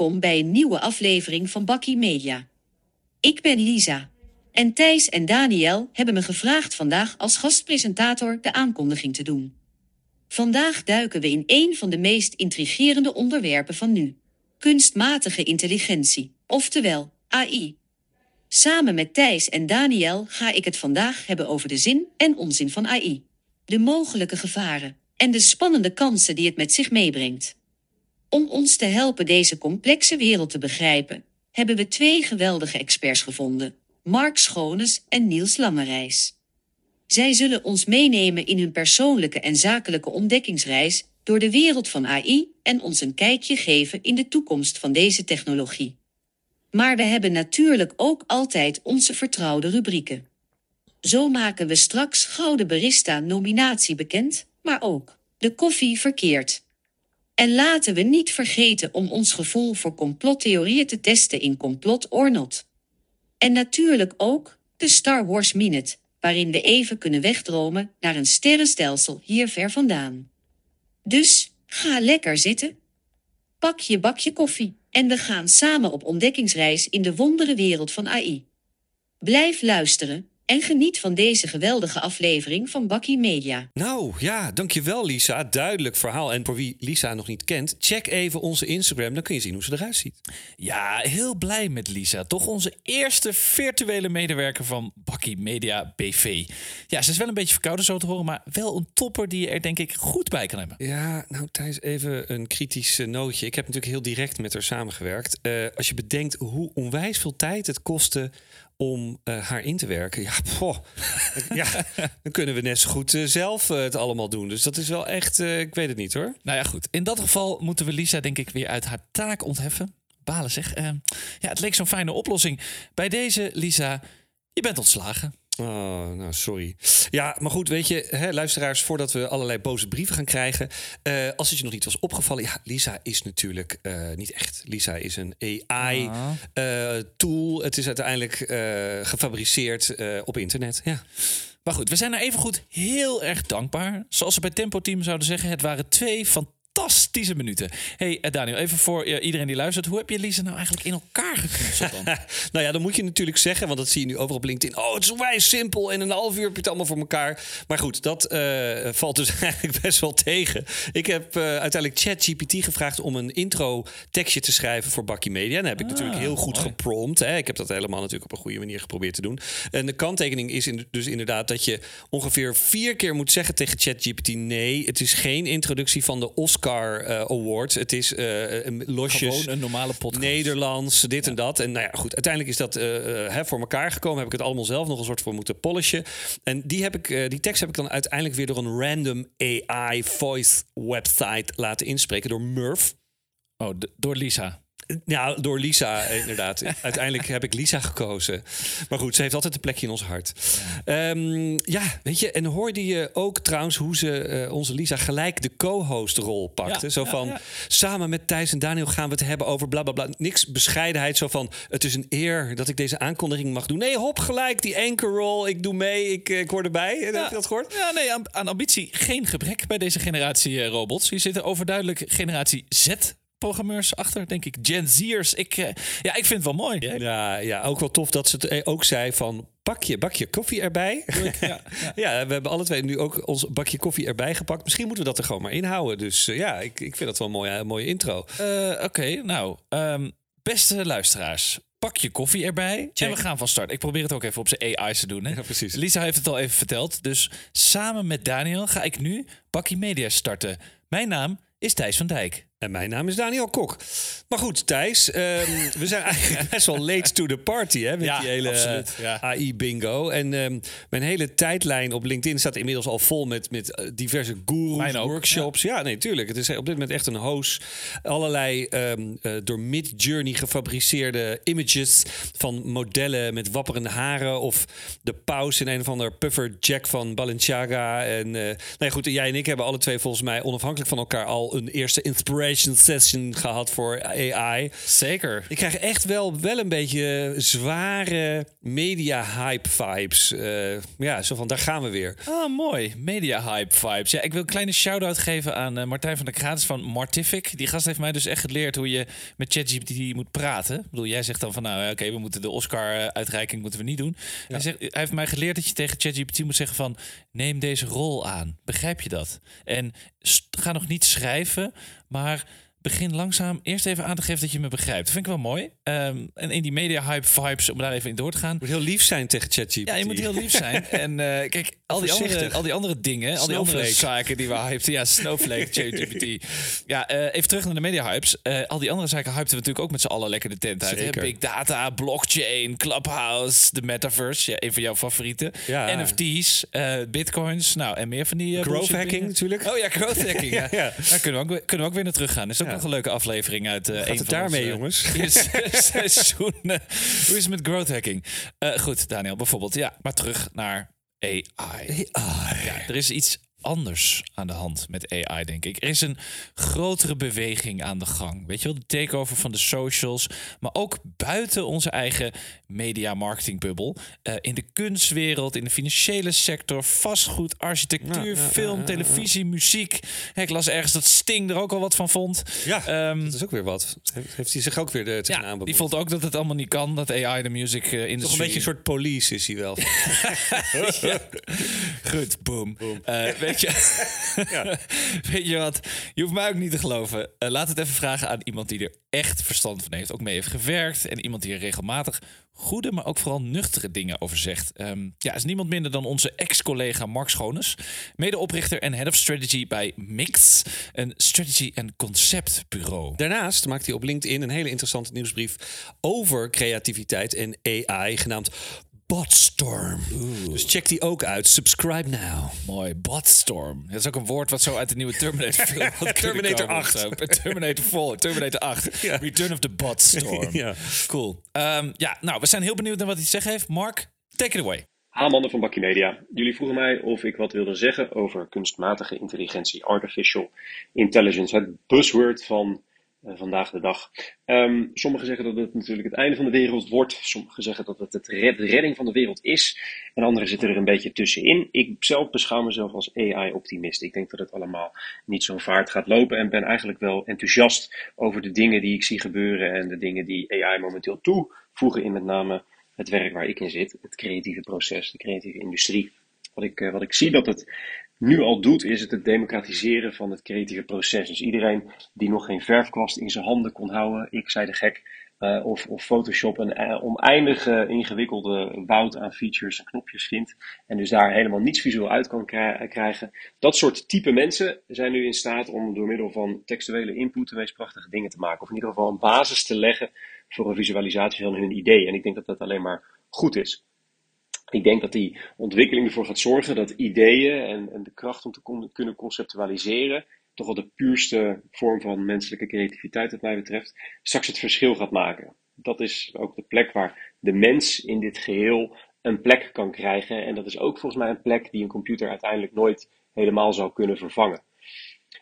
Welkom bij een nieuwe aflevering van Bakkie Media. Ik ben Lisa. En Thijs en Daniel hebben me gevraagd vandaag als gastpresentator de aankondiging te doen. Vandaag duiken we in een van de meest intrigerende onderwerpen van nu: kunstmatige intelligentie, oftewel AI. Samen met Thijs en Daniel ga ik het vandaag hebben over de zin en onzin van AI, de mogelijke gevaren en de spannende kansen die het met zich meebrengt. Om ons te helpen deze complexe wereld te begrijpen, hebben we twee geweldige experts gevonden: Mark Schones en Niels Langerijs. Zij zullen ons meenemen in hun persoonlijke en zakelijke ontdekkingsreis door de wereld van AI en ons een kijkje geven in de toekomst van deze technologie. Maar we hebben natuurlijk ook altijd onze vertrouwde rubrieken. Zo maken we straks Gouden Barista-nominatie bekend, maar ook de koffie verkeerd. En laten we niet vergeten om ons gevoel voor complottheorieën te testen in Complot or. En natuurlijk ook de Star Wars Minute, waarin we even kunnen wegdromen naar een sterrenstelsel hier ver vandaan. Dus ga lekker zitten. Pak je bakje koffie en we gaan samen op ontdekkingsreis in de wondere wereld van AI. Blijf luisteren en geniet van deze geweldige aflevering van Bakkie Media. Nou ja, dankjewel Lisa. Duidelijk verhaal. En voor wie Lisa nog niet kent, check even onze Instagram. Dan kun je zien hoe ze eruit ziet. Ja, heel blij met Lisa. Toch onze eerste virtuele medewerker van Bakkie Media BV. Ja, ze is wel een beetje verkouden zo te horen, maar wel een topper die je er denk ik goed bij kan hebben. Ja, nou Thijs, even een kritisch eh, nootje. Ik heb natuurlijk heel direct met haar samengewerkt. Eh, als je bedenkt hoe onwijs veel tijd het kostte om uh, haar in te werken. Ja, poh. ja, dan kunnen we net zo goed uh, zelf uh, het allemaal doen. Dus dat is wel echt, ik weet het niet hoor. Nou ja, goed. In dat geval moeten we Lisa denk ik weer uit haar taak ontheffen. Balen zeg. ja, het leek zo'n fijne oplossing. Bij deze, Lisa, je bent ontslagen. Oh, nou, sorry. Ja, maar goed, weet je, hè, luisteraars, voordat we allerlei boze brieven gaan krijgen. Uh, als het je nog niet was opgevallen, ja, Lisa is natuurlijk uh, niet echt. Lisa is een AI-tool. Uh, het is uiteindelijk gefabriceerd op internet. Ja. Maar goed, we zijn er even goed heel erg dankbaar. Zoals ze bij Tempo Team zouden zeggen, het waren twee fantastische fantastische minuten. Hey eh, Daniel, even voor uh, iedereen die luistert. Hoe heb je Lisa nou eigenlijk in elkaar geknutseld dan? nou ja, dan moet je natuurlijk zeggen, want dat zie je nu overal op LinkedIn. Oh, het is wijs simpel en een half uur heb je het allemaal voor elkaar. Maar goed, dat uh, valt dus eigenlijk best wel tegen. Ik heb uh, uiteindelijk ChatGPT gevraagd om een intro tekstje te schrijven voor Bakkie Media. En dat heb ik ah, natuurlijk heel goed mooi. geprompt. Hè. Ik heb dat helemaal natuurlijk op een goede manier geprobeerd te doen. En de kanttekening is in, dus inderdaad dat je ongeveer vier keer moet zeggen tegen ChatGPT... nee, het is geen introductie van de Oscar Oscar uh, Awards. Het is uh, een losjes. Gewoon een normale podcast. Nederlands, dit en dat. En nou ja, goed. Uiteindelijk is dat hè, voor elkaar gekomen. Heb ik het allemaal zelf nog een soort voor moeten polishen. En die, heb ik, die tekst heb ik dan uiteindelijk weer door een random AI voice website laten inspreken door Murph. Oh, door Lisa. Ja, door Lisa, inderdaad. Uiteindelijk heb ik Lisa gekozen. Maar goed, ze heeft altijd een plekje in ons hart. Ja, um, ja weet je, en hoorde je ook trouwens hoe ze uh, onze Lisa gelijk de co-host-rol pakte? Ja, zo van, ja, samen met Thijs en Daniel gaan we het hebben over bla bla bla. Niks bescheidenheid, zo van, het is een eer dat ik deze aankondiging mag doen. Nee, hop, gelijk die anchor-rol. Ik doe mee, ik, eh, ik hoor erbij. Heb je dat gehoord? Ja, nee, aan, aan, ambitie geen gebrek bij deze generatie uh, robots. Hier zitten overduidelijk generatie Z programmeurs achter, denk ik. Gen Zers. Ik, uh, ja, ik vind het wel mooi. Ja, ja, ook wel tof dat ze het eh, ook zei van bakje, bakje koffie erbij. Ja, ja. ja, we hebben alle twee nu ook ons bakje koffie erbij gepakt. Misschien moeten we dat er gewoon maar inhouden. Dus uh, ja, ik, ik vind dat wel een mooie, mooie intro. Uh, Oké, okay, nou, um, beste luisteraars. Pak je koffie erbij Check. en we gaan van start. Ik probeer het ook even op zijn AI te doen. Hè? Ja, precies. Lisa heeft het al even verteld. Dus samen met Daniel ga ik nu Bakkie Media starten. Mijn naam is Thijs van Dijk. En mijn naam is Daniel Kok. Maar goed, Thijs, um, we zijn eigenlijk best wel late to the party hè, met ja, die hele. AI-bingo. En um, mijn hele tijdlijn op LinkedIn staat inmiddels al vol met, met uh, diverse gurus, workshops. Ja. ja. nee, tuurlijk. Het is op dit moment echt een hoos. Allerlei um, uh, door Mid-Journey gefabriceerde images van modellen met wapperende haren. Of de paus in een of ander puffer Jack van Balenciaga. En uh, ja, goed, jij en ik hebben alle twee volgens mij onafhankelijk van elkaar al een eerste inspiration session gehad voor AI. Zeker. Ik krijg echt wel, wel een beetje zware media-hype vibes. Eh, ja, zo van, daar gaan we weer. Ah, mooi. Media hype vibes. Ja, ik wil een kleine shout-out geven aan eh, Martijn van der Gratis van Martific. Die gast heeft mij dus echt geleerd hoe je met ChatGPT moet praten. Ik bedoel, jij zegt dan van, nou, oké, we moeten de Oscar-uitreiking moeten we niet doen. Hij, zegt, hij heeft mij geleerd dat je tegen ChatGPT moet zeggen van, neem deze rol aan. Begrijp je dat? En ga nog niet schrijven, maar begin langzaam eerst even aan te geven dat je me begrijpt. Dat vind ik wel mooi. Ehm, en in die media hype vibes, om daar even in door te gaan. Je moet heel lief zijn tegen ChatGPT. Ja, je moet heel lief zijn. En eh, kijk, al die, andere, al die andere dingen, al die andere zaken die we hypten. Ja, Snowflake, ChatGPT. Ja, eh, even terug naar de media hypes. Eh, al die andere zaken hypten we natuurlijk ook met z'n allen lekker de tent uit. hè? Big data, blockchain, clubhouse, de metaverse. Ja, een van jouw favorieten. Ja. NFT's, bitcoins, nou en meer van die... Growth hacking natuurlijk. Oh ja, growth hacking. ja. Ja. Daar kunnen we, ook, weer- kunnen we ook weer naar terug gaan. Is ook Nog een leuke aflevering uit eh een het van daarmee, onze jongens? seizoenen. Hoe is het met growth hacking? Eh, goed, Daniel, bijvoorbeeld. Ja, maar terug naar AI. Ja, er is iets anders aan de hand met AI, denk ik. Er is een grotere beweging aan de gang. Weet je wel, de takeover van de socials, maar ook buiten onze eigen media marketing bubbel. Eh, in de kunstwereld, in de financiële sector, vastgoed, architectuur, Ja, ja, film, ja, televisie, muziek. Ik las ergens dat Sting er ook al wat van vond. Ja, Ehm, dat is ook weer wat. Heeft, hij zich ook weer de tegenaan ja, die bemoeid. vond ook dat het allemaal niet kan, dat AI de music eh, industry... Toch een beetje een soort police is hij wel. Goed, boom. Eh, weet, je, weet je wat? Je hoeft mij ook niet te geloven. Eh, laat het even vragen aan iemand die er echt verstand van heeft. Ook mee heeft gewerkt. En iemand die er regelmatig goede, maar ook vooral nuchtere dingen over zegt. Ehm, ja, is niemand minder dan onze ex-collega Mark Schoones. Medeoprichter en head of strategy bij Mix. Een strategy- en conceptbureau. Daarnaast maakt hij op LinkedIn een hele interessante nieuwsbrief over creativiteit en AI, genaamd Botstorm. Dus check die ook uit. Subscribe now. Mooi, Botstorm. Dat is ook een woord wat zo uit de nieuwe Terminator film Terminator komen of 8. zo. Terminator 4, Terminator 8. Ja. Return of the Botstorm. Ja. Cool. Ehm, ja, nou, we zijn heel benieuwd naar wat hij te zeggen heeft. Mark, take it away. Haamannen van Bakkie Media. Jullie vroegen mij of ik wat wilde zeggen over kunstmatige intelligentie, artificial intelligence, het buzzword van eh, vandaag de dag. Ehm, sommigen zeggen dat het natuurlijk het einde van de wereld wordt, sommigen zeggen dat het het de redding van de wereld is, en anderen zitten er een beetje tussenin. Ik zelf beschouw mezelf als AI-optimist. Ik denk dat het allemaal niet zo vaart gaat lopen en ben eigenlijk wel enthousiast over de dingen die ik zie gebeuren en de dingen die AI momenteel toevoegen in met name het werk waar ik in zit, het creatieve proces, de creatieve industrie. Wat ik, eh, wat ik zie dat het nu al doet, is het het democratiseren van het creatieve proces. Dus iedereen die nog geen verfkwast in zijn handen kon houden, ik zei de gek, eh, of, of Photoshop een eh, oneindige ingewikkelde woud aan features en knopjes vindt, en dus daar helemaal niets visueel uit kan krij- krijgen. Dat soort type mensen zijn nu in staat om door middel van textuele input de meest prachtige dingen te maken. Of in ieder geval een basis te leggen voor een visualisatie van hun idee. En ik denk dat dat alleen maar goed is. Ik denk dat die ontwikkeling ervoor gaat zorgen dat ideeën en, en de kracht om te kon- kunnen conceptualiseren, toch wel de puurste vorm van menselijke creativiteit, wat mij betreft, straks het verschil gaat maken. Dat is ook de plek waar de mens in dit geheel een plek kan krijgen. En dat is ook volgens mij een plek die een computer uiteindelijk nooit helemaal zou kunnen vervangen.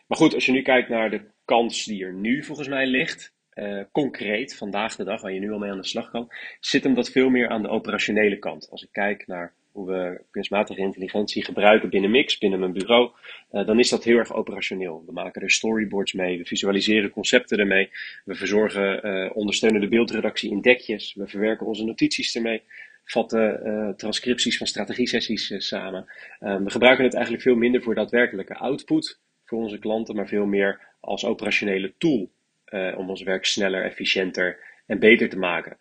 Maar goed, als je nu kijkt naar de kans die er nu volgens mij ligt, eh, concreet, vandaag de dag, waar je nu al mee aan de slag kan, zit hem dat veel meer aan de operationele kant. Als ik kijk naar hoe we kunstmatige intelligentie gebruiken binnen Mix, binnen mijn bureau, eh, dan is dat heel erg operationeel. We maken er storyboards mee, we visualiseren concepten ermee, we verzorgen eh, ondersteunende beeldredactie in dekjes, we verwerken onze notities ermee, vatten transcripties van strategiesessies samen. Eh, we gebruiken het eigenlijk veel minder voor daadwerkelijke output voor onze klanten, maar veel meer als operationele tool eh, om ons werk sneller, efficiënter en beter te maken.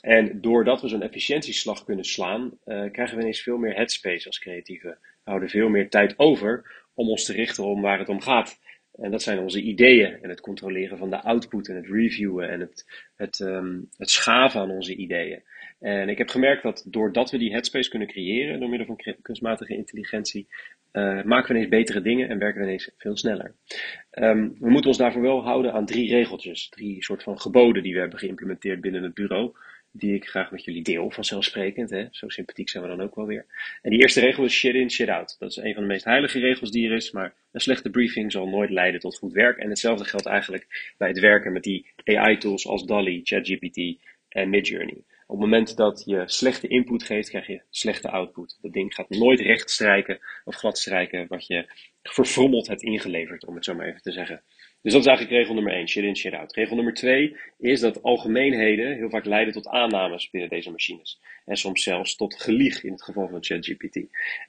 En doordat we zo'n efficiëntieslag kunnen slaan, eh, krijgen we ineens veel meer headspace als creatieven. We houden veel meer tijd over om ons te richten om waar het om gaat. En dat zijn onze ideeën en het controleren van de output en het reviewen en het, het, ehm, het schaven aan onze ideeën. En ik heb gemerkt dat doordat we die headspace kunnen creëren door middel van kunstmatige intelligentie, eh, maken we ineens betere dingen en werken we ineens veel sneller. Ehm, we moeten ons daarvoor wel houden aan drie regeltjes, drie soort van geboden die we hebben geïmplementeerd binnen het bureau. die ik graag met jullie deel, vanzelfsprekend. Hè? Zo sympathiek zijn we dan ook wel weer. En die eerste regel is shit in, shit out. Dat is een van de meest heilige regels die er is, maar een slechte briefing zal nooit leiden tot goed werk. En hetzelfde geldt eigenlijk bij het werken met die AI-tools als DALL-E, ChatGPT en Midjourney. Op het moment dat je slechte input geeft, krijg je slechte output. Dat ding gaat nooit recht strijken of glad strijken wat je verfrommeld hebt ingeleverd, om het zo maar even te zeggen. Dus dat is eigenlijk regel nummer 1, shit in, shit out. Regel nummer 2 is dat algemeenheden heel vaak leiden tot aannames binnen deze machines. En soms zelfs tot gelieg in het geval van ChatGPT.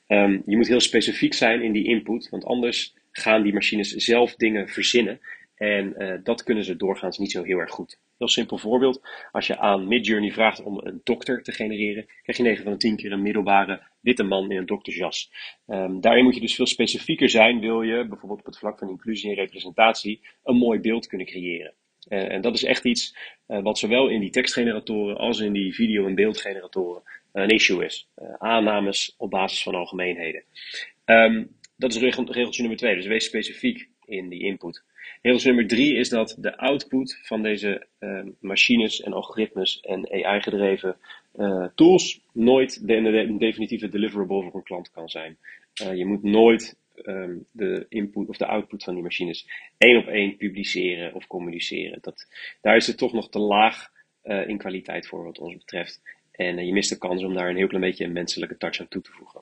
Um, je moet heel specifiek zijn in die input, want anders gaan die machines zelf dingen verzinnen. En uh, dat kunnen ze doorgaans niet zo heel erg goed. Heel simpel voorbeeld. Als je aan Midjourney vraagt om een dokter te genereren, krijg je 9 van de 10 keer een middelbare witte man in een doktersjas. Um, daarin moet je dus veel specifieker zijn, wil je bijvoorbeeld op het vlak van inclusie en representatie een mooi beeld kunnen creëren. Uh, en dat is echt iets uh, wat zowel in die tekstgeneratoren als in die video- en beeldgeneratoren een issue is. aannames op basis van algemeenheden. Um, dat is regel, regeltje nummer 2, dus wees specifiek in die input. Regel nummer drie is dat de output van deze uh, machines en algoritmes en AI-gedreven uh, tools nooit de, de, definitieve deliverable voor een klant kan zijn. Uh, je moet nooit um, de input of de output van die machines één op één publiceren of communiceren. Dat, daar is het toch nog te laag in kwaliteit voor wat ons betreft. En je mist de kans om daar een heel klein beetje een menselijke touch aan toe te voegen.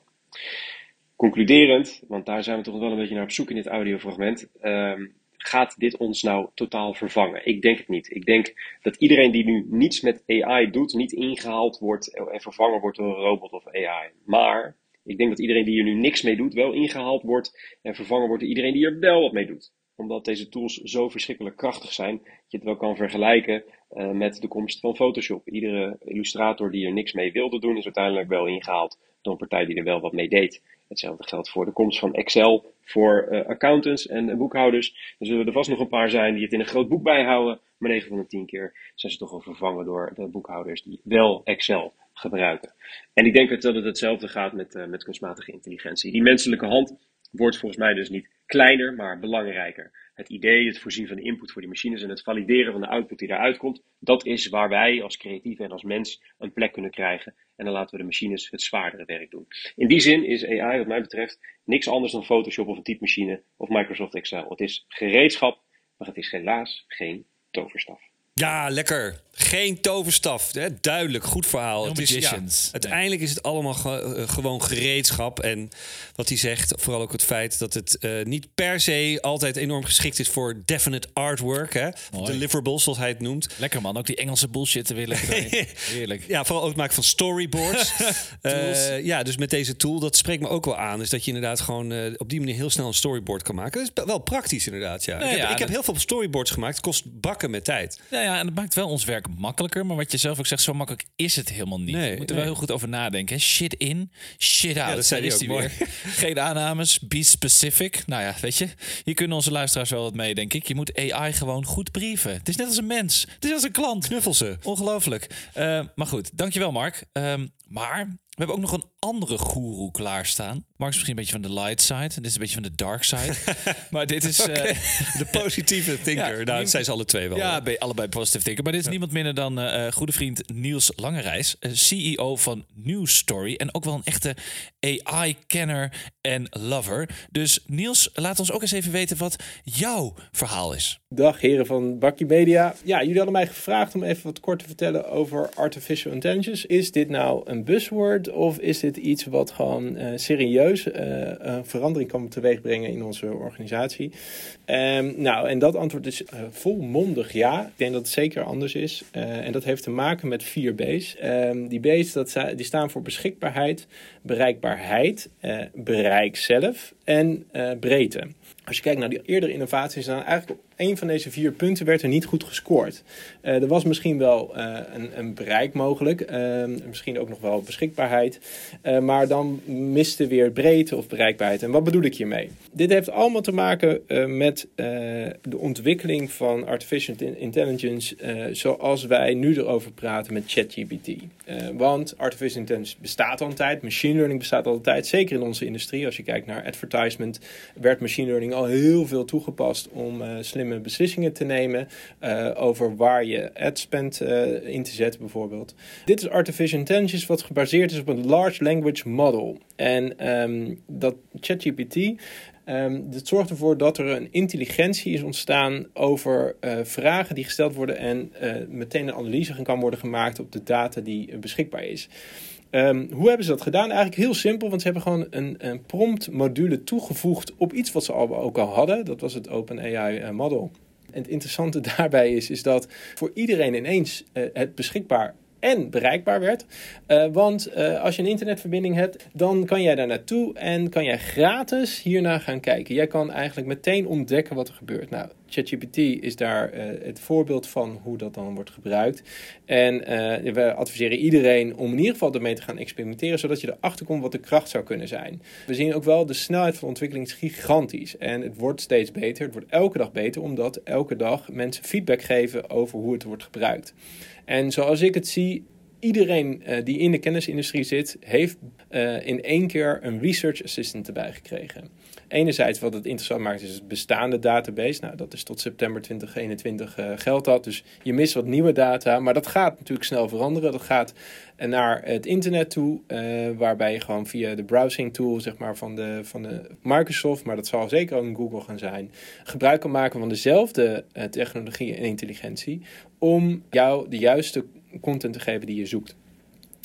Concluderend, want daar zijn we toch wel een beetje naar op zoek in dit audiofragment. Um, gaat dit ons nou totaal vervangen? Ik denk het niet. Ik denk dat iedereen die nu niets met AI doet, niet ingehaald wordt en vervangen wordt door een robot of AI. Maar ik denk dat iedereen die er nu niks mee doet, wel ingehaald wordt en vervangen wordt door iedereen die er wel wat mee doet. Omdat deze tools zo verschrikkelijk krachtig zijn, dat je het wel kan vergelijken uh, met de komst van Photoshop. Iedere illustrator die er niks mee wilde doen, is uiteindelijk wel ingehaald door een partij die er wel wat mee deed. Hetzelfde geldt voor de komst van Excel voor uh, accountants en boekhouders. Er zullen er vast nog een paar zijn die het in een groot boek bijhouden. Maar 9 van de 10 keer zijn ze toch al vervangen door de boekhouders die wel Excel gebruiken. En ik denk dat het hetzelfde gaat met, uh, met kunstmatige intelligentie. Die menselijke hand wordt volgens mij dus niet kleiner, maar belangrijker. Het idee, het voorzien van de input voor die machines en het valideren van de output die daaruit komt, dat is waar wij als creatief en als mens een plek kunnen krijgen. En dan laten we de machines het zwaardere werk doen. In die zin is AI, wat mij betreft, niks anders dan Photoshop of een typemachine of Microsoft Excel. Het is gereedschap, maar het is helaas geen toverstaf. Ja, lekker. Geen toverstaf. Hè? Duidelijk, goed verhaal. No het is, ja, uiteindelijk is het allemaal ge- uh, gewoon gereedschap. En wat hij zegt, vooral ook het feit dat het uh, niet per se altijd enorm geschikt is voor definite artwork. Hè? Deliverables, zoals hij het noemt. Lekker man, ook die Engelse bullshit te willen. Heerlijk. Ja, vooral ook het maken van storyboards. uh, ja, dus met deze tool, dat spreekt me ook wel aan. Is dat je inderdaad gewoon op die manier heel snel een storyboard kan maken. Dat is wel praktisch inderdaad, ja. Nee, ik heb, ja, ik heb dat... heel veel storyboards gemaakt. Het kost bakken met tijd. Ja, ja, en het maakt wel ons werk makkelijker. Maar wat je zelf ook zegt, zo makkelijk is het helemaal niet. Nee, je moet er nee. wel heel goed over nadenken. Hè? Shit in, shit out. Ja, dat zei is die mooi. weer. Geen aannames, be specific. Nou ja, weet je, hier kunnen onze luisteraars wel wat mee, denk ik. Je moet AI gewoon goed brieven. Het is net als een mens. Het is als een klant. Knuffel ze. Ongelooflijk. Uh, maar goed, dankjewel Mark. Um, maar we hebben ook nog een andere goeroe klaarstaan. Mark is misschien een beetje van de light side. Dit is een beetje van de dark side. maar dit is... Okay. Uh, de positieve thinker. Ja, nou, dat zijn ze alle twee wel. Ja, ben allebei positive thinker. Maar dit is ja. niemand minder dan uh, goede vriend Niels Langerijs. Uh, CEO van News Story. En ook wel een echte AI-kenner en lover. Dus Niels, laat ons ook eens even weten wat jouw verhaal is. Dag heren van Bakkie Media. Ja, jullie hadden mij gevraagd om even wat kort te vertellen over artificial intelligence. Is dit nou een buzzword of is dit iets wat gewoon uh, serieus uh, een verandering kan teweegbrengen in onze organisatie? Um, nou, en dat antwoord is uh, volmondig ja. Ik denk dat het zeker anders is. en dat heeft te maken met vier B's. Um, die B's dat, die staan voor beschikbaarheid, bereikbaarheid, bereik zelf en breedte. Als je kijkt naar die eerdere innovaties, dan eigenlijk op een van deze vier punten werd er niet goed gescoord. Uh, er was misschien wel uh, een, een, bereik mogelijk, uh, misschien ook nog wel beschikbaarheid, maar dan miste weer breedte of bereikbaarheid. En wat bedoel ik hiermee? Dit heeft allemaal te maken met de ontwikkeling van artificial intelligence zoals wij nu erover praten met ChatGPT. want artificial intelligence bestaat al een tijd, machine learning bestaat al een tijd, zeker in onze industrie. Als je kijkt naar advertisement, werd machine learning al heel veel toegepast om slimme beslissingen te nemen over waar je ad spend in te zetten bijvoorbeeld. Dit is artificial intelligence wat gebaseerd is op een large language model. En um, dat ChatGPT Um, zorgt ervoor dat er een intelligentie is ontstaan over vragen die gesteld worden en meteen een analyse kan worden gemaakt op de data die beschikbaar is. Um, hoe hebben ze dat gedaan? Eigenlijk heel simpel, want ze hebben gewoon een, een prompt module toegevoegd op iets wat ze al, ook al hadden. Dat was het OpenAI model. En het interessante daarbij is, is dat voor iedereen ineens het beschikbaar en bereikbaar werd. Uh, want uh, als je een internetverbinding hebt, dan kan jij daar naartoe en kan jij gratis hiernaar gaan kijken. Jij kan eigenlijk meteen ontdekken wat er gebeurt. Nou, ChatGPT is daar uh, het voorbeeld van hoe dat dan wordt gebruikt. En we adviseren iedereen om in ieder geval ermee te gaan experimenteren, zodat je erachter komt wat de kracht zou kunnen zijn. We zien ook wel de snelheid van ontwikkeling is gigantisch. En het wordt steeds beter. Het wordt elke dag beter, omdat elke dag mensen feedback geven over hoe het wordt gebruikt. En zoals ik het zie, iedereen uh, die in de kennisindustrie zit, heeft uh, in één keer een research assistant erbij gekregen. Enerzijds wat het interessant maakt is het bestaande database. Nou, dat is tot september 2021 uh, geldt dat. Dus je mist wat nieuwe data. Maar dat gaat natuurlijk snel veranderen. Dat gaat naar het internet toe. waarbij je gewoon via de browsing tool zeg maar, van, de, van de Microsoft. Maar dat zal zeker ook in Google gaan zijn. Gebruik kan maken van dezelfde technologie en intelligentie. Om jou de juiste content te geven die je zoekt.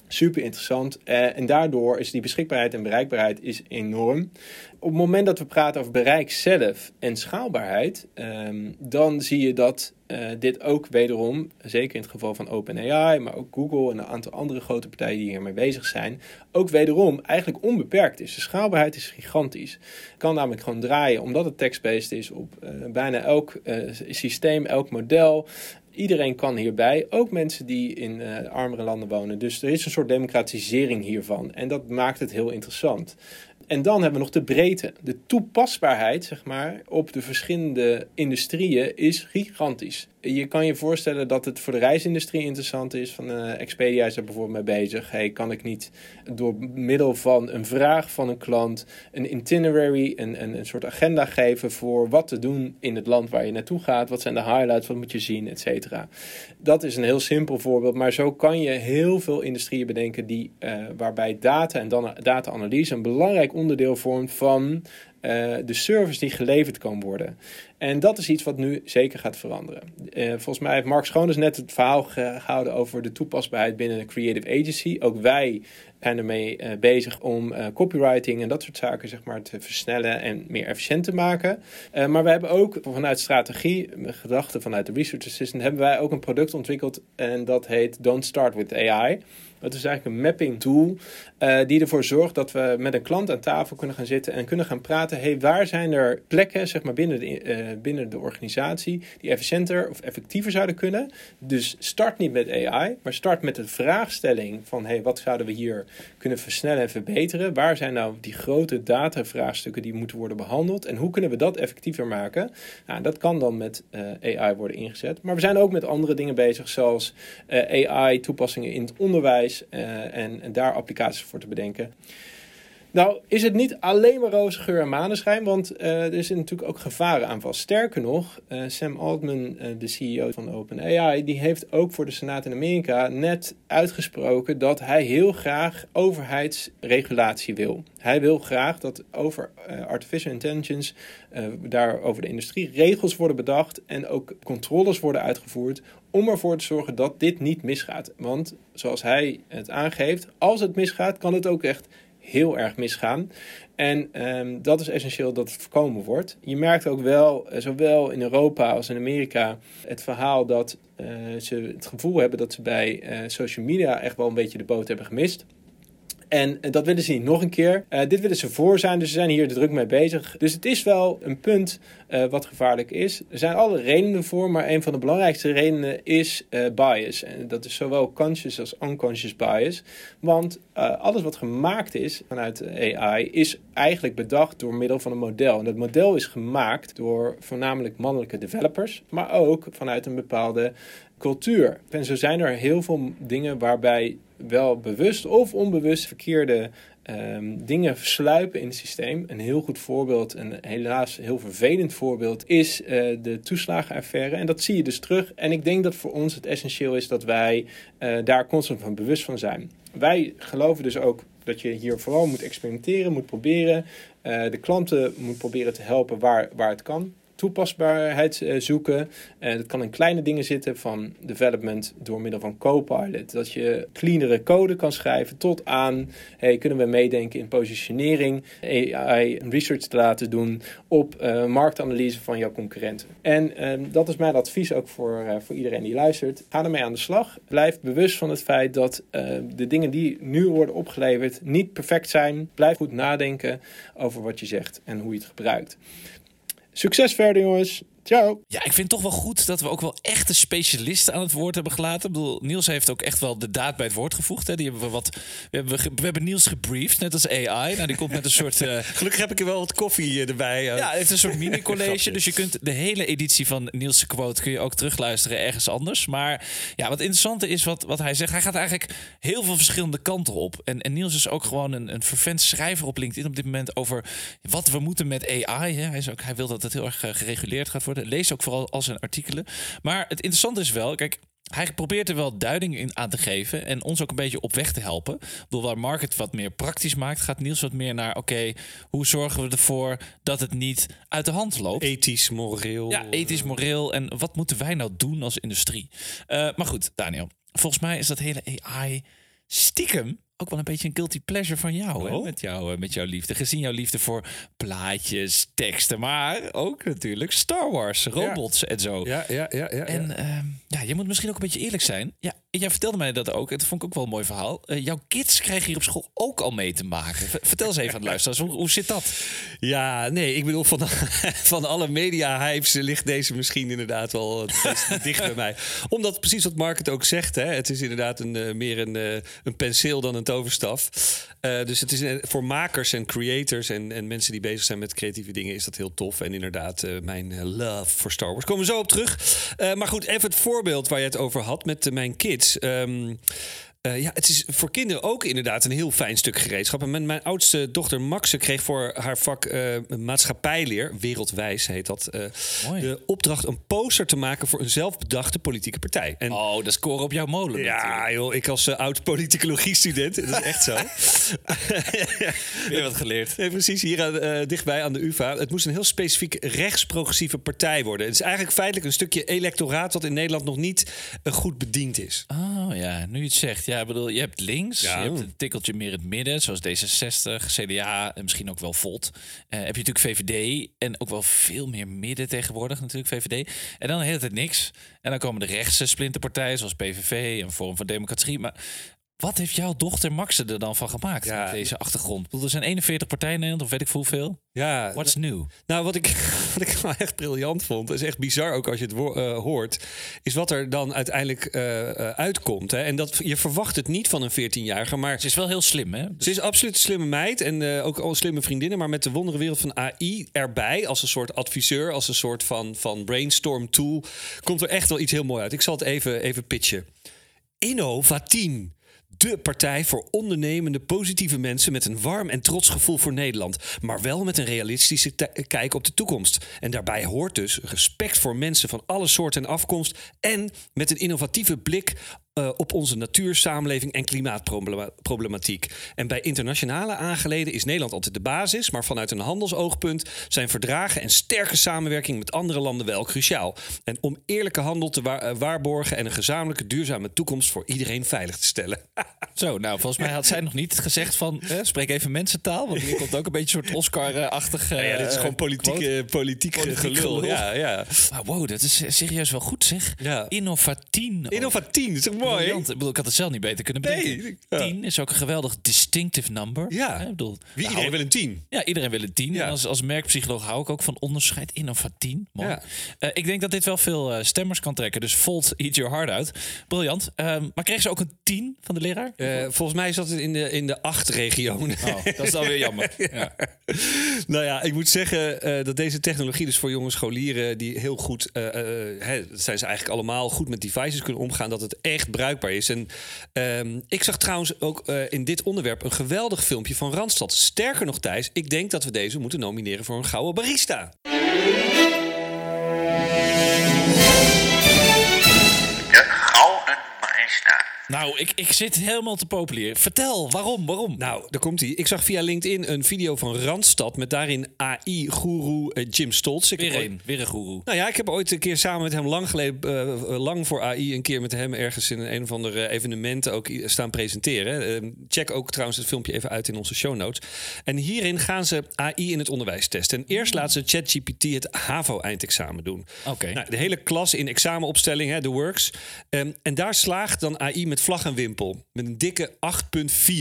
Super interessant. Uh, en daardoor is die beschikbaarheid en bereikbaarheid is enorm. Op het moment dat we praten over bereik zelf en schaalbaarheid, um, dan zie je dat uh, dit ook wederom, zeker in het geval van OpenAI, maar ook Google en een aantal andere grote partijen die hiermee bezig zijn, ook wederom eigenlijk onbeperkt is. De schaalbaarheid is gigantisch. kan namelijk gewoon draaien, omdat het text-based is, op uh, bijna elk systeem, elk model. Iedereen kan hierbij, ook mensen die in uh, armere landen wonen. Dus er is een soort democratisering hiervan. En dat maakt het heel interessant. En dan hebben we nog de breedte. De toepasbaarheid, zeg maar, op de verschillende industrieën is gigantisch. Je kan je voorstellen dat het voor de reisindustrie interessant is. Van uh, Expedia is er bijvoorbeeld mee bezig. Hey, kan ik niet door middel van een vraag van een klant een itinerary, een, een, een soort agenda geven voor wat te doen in het land waar je naartoe gaat? Wat zijn de highlights? Wat moet je zien? Et cetera. Dat is een heel simpel voorbeeld. Maar zo kan je heel veel industrieën bedenken die, uh, waarbij data en dan data-analyse een belangrijk onderdeel vormt van uh, de service die geleverd kan worden. En dat is iets wat nu zeker gaat veranderen. Uh, volgens mij heeft Mark Schoones net het verhaal gehouden over de toepasbaarheid binnen een creative agency. Ook wij zijn ermee uh, bezig om copywriting en dat soort zaken zeg maar, te versnellen en meer efficiënt te maken. maar we hebben ook vanuit strategie, gedachten vanuit de Research Assistant, hebben wij ook een product ontwikkeld en dat heet Don't Start with AI. Het is eigenlijk een mapping tool uh, die ervoor zorgt dat we met een klant aan tafel kunnen gaan zitten en kunnen gaan praten. Hey, waar zijn er plekken zeg maar, binnen, de, uh, binnen de organisatie die efficiënter of effectiever zouden kunnen? Dus start niet met AI, maar start met de vraagstelling van hey, wat zouden we hier kunnen versnellen en verbeteren? Waar zijn nou die grote datavraagstukken die moeten worden behandeld en hoe kunnen we dat effectiever maken? Nou, dat kan dan met uh, AI worden ingezet. Maar we zijn ook met andere dingen bezig, zoals AI-toepassingen in het onderwijs. En, en, daar applicaties voor te bedenken. Nou, is het niet alleen maar roze geur en maneschijn, want uh, er is natuurlijk ook gevaren aan vast. Sterker nog, uh, Sam Altman, de CEO van OpenAI, die heeft ook voor de Senaat in Amerika net uitgesproken dat hij heel graag overheidsregulatie wil. Hij wil graag dat over artificial intelligence, daar over de industrie, regels worden bedacht en ook controles worden uitgevoerd om ervoor te zorgen dat dit niet misgaat. Want zoals hij het aangeeft, als het misgaat, kan het ook echt heel erg misgaan. En um, dat is essentieel dat het voorkomen wordt. Je merkt ook wel, eh, zowel in Europa als in Amerika, het verhaal dat uh, ze het gevoel hebben dat ze bij uh, social media echt wel een beetje de boot hebben gemist. En dat willen ze niet nog een keer. Uh, dit willen ze voor zijn, dus ze zijn hier druk mee bezig. Dus het is wel een punt uh, wat gevaarlijk is. Er zijn alle redenen voor, maar een van de belangrijkste redenen is bias. En dat is zowel conscious als unconscious bias. Want alles wat gemaakt is vanuit AI is eigenlijk bedacht door middel van een model. En dat model is gemaakt door voornamelijk mannelijke developers, maar ook vanuit een bepaalde cultuur. En zo zijn er heel veel dingen waarbij wel bewust of onbewust verkeerde ehm, dingen versluipen in het systeem. Een heel goed voorbeeld, een helaas heel vervelend voorbeeld, is uh, de toeslagenaffaire. En dat zie je dus terug. En ik denk dat voor ons het essentieel is dat wij uh, daar constant van bewust van zijn. Wij geloven dus ook dat je hier vooral moet experimenteren, moet proberen. Uh, de klanten moet proberen te helpen waar, waar het kan toepasbaarheid eh, zoeken. En dat kan in kleine dingen zitten, van development door middel van Copilot. Dat je cleanere code kan schrijven tot aan, hey, kunnen we meedenken in positionering, AI research te laten doen op uh, marktanalyse van jouw concurrenten. En uh, dat is mijn advies ook voor, uh, voor iedereen die luistert. Ga ermee aan de slag. Blijf bewust van het feit dat de dingen die nu worden opgeleverd niet perfect zijn. Blijf goed nadenken over wat je zegt en hoe je het gebruikt. Succes verder, jongens. Ciao. Ja, ik vind het toch wel goed dat we ook wel echte specialisten aan het woord hebben gelaten. Ik bedoel, Niels heeft ook echt wel de daad bij het woord gevoegd. Hè. Die hebben we, wat, we, hebben, we hebben Niels gebriefd, net als AI. Nou, die komt met een soort... Uh... Gelukkig heb ik er wel wat koffie eh, erbij. Ja, het heeft een soort mini-college. dus je kunt de hele editie van Niels' quote kun je ook terugluisteren ergens anders. Maar ja, wat interessante is wat, wat hij zegt. Hij gaat eigenlijk heel veel verschillende kanten op. En, en Niels is ook gewoon een, een vervent schrijver op LinkedIn op dit moment over wat we moeten met AI. Hè. Hij, is ook, hij wil dat het heel erg gereguleerd gaat worden. Lees ook vooral al zijn artikelen. Maar het interessante is wel, kijk, hij probeert er wel duiding in aan te geven en ons ook een beetje op weg te helpen. Ik bedoel, waar Mark het wat meer praktisch maakt, gaat Niels wat meer naar: oké, hoe zorgen we ervoor dat het niet uit de hand loopt? Ethisch, moreel. Ja, ethisch, moreel. En wat moeten wij nou doen als industrie? Uh, maar goed, Daniel, volgens mij is dat hele AI stiekem ook wel een beetje een guilty pleasure van jou, hè? Met, jou met jouw liefde. Gezien jouw liefde voor plaatjes, teksten, maar ook natuurlijk Star Wars, robots en zo. Ja, ja, ja. ja, en ja. ja, je moet misschien ook een beetje eerlijk zijn. Ja, jij vertelde mij dat ook. Dat vond ik ook wel een mooi verhaal. Uh, jouw kids krijgen hier op school ook al mee te maken. Vertel eens even aan de luisteraars, hoe, hoe zit dat? Ja, nee, ik bedoel, van, van alle media-hypes ligt deze misschien inderdaad wel dicht bij mij. Omdat precies wat Mark het ook zegt, hè, het is inderdaad een, uh, meer een, uh, een penseel dan een toverstaf. Dus het is voor makers en creators en, en mensen die bezig zijn met creatieve dingen is dat heel tof. En inderdaad, mijn love voor Star Wars. Komen we zo op terug. maar goed, even het voorbeeld waar je het over had met mijn kids. Um, uh, ja, het is voor kinderen ook inderdaad een heel fijn stuk gereedschap. En mijn, mijn oudste dochter Maxe kreeg voor haar vak uh, maatschappijleer, wereldwijs heet dat, uh, de opdracht een poster te maken voor een zelfbedachte politieke partij. En, oh, dat scoren op jouw molen. Ja, natuurlijk. joh, ik als oud politicologie-student, dat is echt zo. Weer wat geleerd. Precies, hier aan, dichtbij aan de UvA. Het moest een heel specifiek rechtsprogressieve partij worden. Het is eigenlijk feitelijk een stukje electoraat dat in Nederland nog niet goed bediend is. Oh ja, nu je het zegt. Ja, ik bedoel, je hebt links, ja. je hebt een tikkeltje meer in het midden, zoals D66, CDA en misschien ook wel Volt. Uh, heb je natuurlijk VVD en ook wel veel meer midden tegenwoordig natuurlijk, VVD. En dan de hele tijd niks. En dan komen de rechtse splinterpartijen, zoals PVV en Vorm van Democratie. Maar wat heeft jouw dochter Max er dan van gemaakt ja, met deze achtergrond? er zijn 41 partijen in Nederland, of weet ik veel hoeveel. Ja. What's new? Nou, wat ik, wat ik nou echt briljant vond, is echt bizar ook als je het uh, hoort, is wat er dan uiteindelijk uh, uh, uitkomt. Hè? En dat je verwacht het niet van een 14-jarige, maar ze is wel heel slim, hè? Ze is absoluut een slimme meid en ook al slimme vriendinnen, maar met de wondere wereld van AI erbij als een soort adviseur, als een soort van, van brainstorm tool, komt er echt wel iets heel mooi uit. Ik zal het even, even pitchen. Innovatien de partij voor ondernemende, positieve mensen met een warm en trots gevoel voor Nederland. Maar wel met een realistische kijk op de toekomst. En daarbij hoort dus respect voor mensen van alle soorten en afkomst. En met een innovatieve blik uh, op onze natuur, samenleving en klimaatproblematiek. En bij internationale aangeleden is Nederland altijd de basis, maar vanuit een handelsoogpunt zijn verdragen en sterke samenwerking met andere landen wel cruciaal. En om eerlijke handel te uh, waarborgen en een gezamenlijke duurzame toekomst voor iedereen veilig te stellen. Zo, nou, volgens mij had zij nog niet gezegd van eh, spreek even mensentaal, want hier komt ook een beetje een soort Oscar-achtig. ja, ja, dit is gewoon politieke, politiek, politiek gelul. Ja, ja. Maar wow, dat is serieus wel goed zeg. Ja. Innovatien. Innovatien, dat is mooi. Ik, bedoel, ik had het zelf niet beter kunnen bedenken. Nee, ja. 10 is ook een geweldig distinctive number. Ja, ik bedoel, Wie, iedereen wil een 10. Ja, iedereen wil een 10. Ja. En als, als merkpsycholoog hou ik ook van onderscheid innovatien. Mooi. Ja. Uh, ik denk dat dit wel veel uh, stemmers kan trekken. Dus Volt, eat your heart out. Briljant. Uh, maar kreeg ze ook een 10 van de leraar? Uh, volgens mij zat het in de, in de 8 regionen. Oh, dat is dan weer jammer. ja. nou ja, ik moet zeggen dat deze technologie dus voor jonge scholieren die heel goed, hè, zijn ze eigenlijk allemaal goed met devices kunnen omgaan, dat het echt bruikbaar is. En ehm, ik zag trouwens ook eh, in dit onderwerp een geweldig filmpje van Randstad. Sterker nog, Thijs, ik denk dat we deze moeten nomineren voor een gouden barista. De Gouden Barista. Nou, ik, ik zit helemaal te populier. Vertel, waarom, waarom? Nou, daar komt hij. Ik zag via LinkedIn een video van Randstad met daarin AI-goeroe eh, Jim Stoltz. Ik weer ooit- een, weer een goeroe. Nou ja, ik heb ooit een keer samen met hem lang geleden, eh, lang voor AI, een keer met hem ergens in een of ander eh, evenement ook staan presenteren. Eh, check ook trouwens het filmpje even uit in onze show notes. En hierin gaan ze AI in het onderwijs testen. En eerst laten ze ChatGPT het HAVO-eindexamen doen. Oké. Nou, de hele klas in examenopstelling, hè, de works. Ehm, en daar slaagt dan AI met vlag en wimpel. Met een dikke 8,4.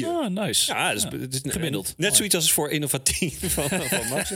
Ah, nice. Ja, dat is, het is Gemiddeld. Net zoiets als voor innovatief van, van Max.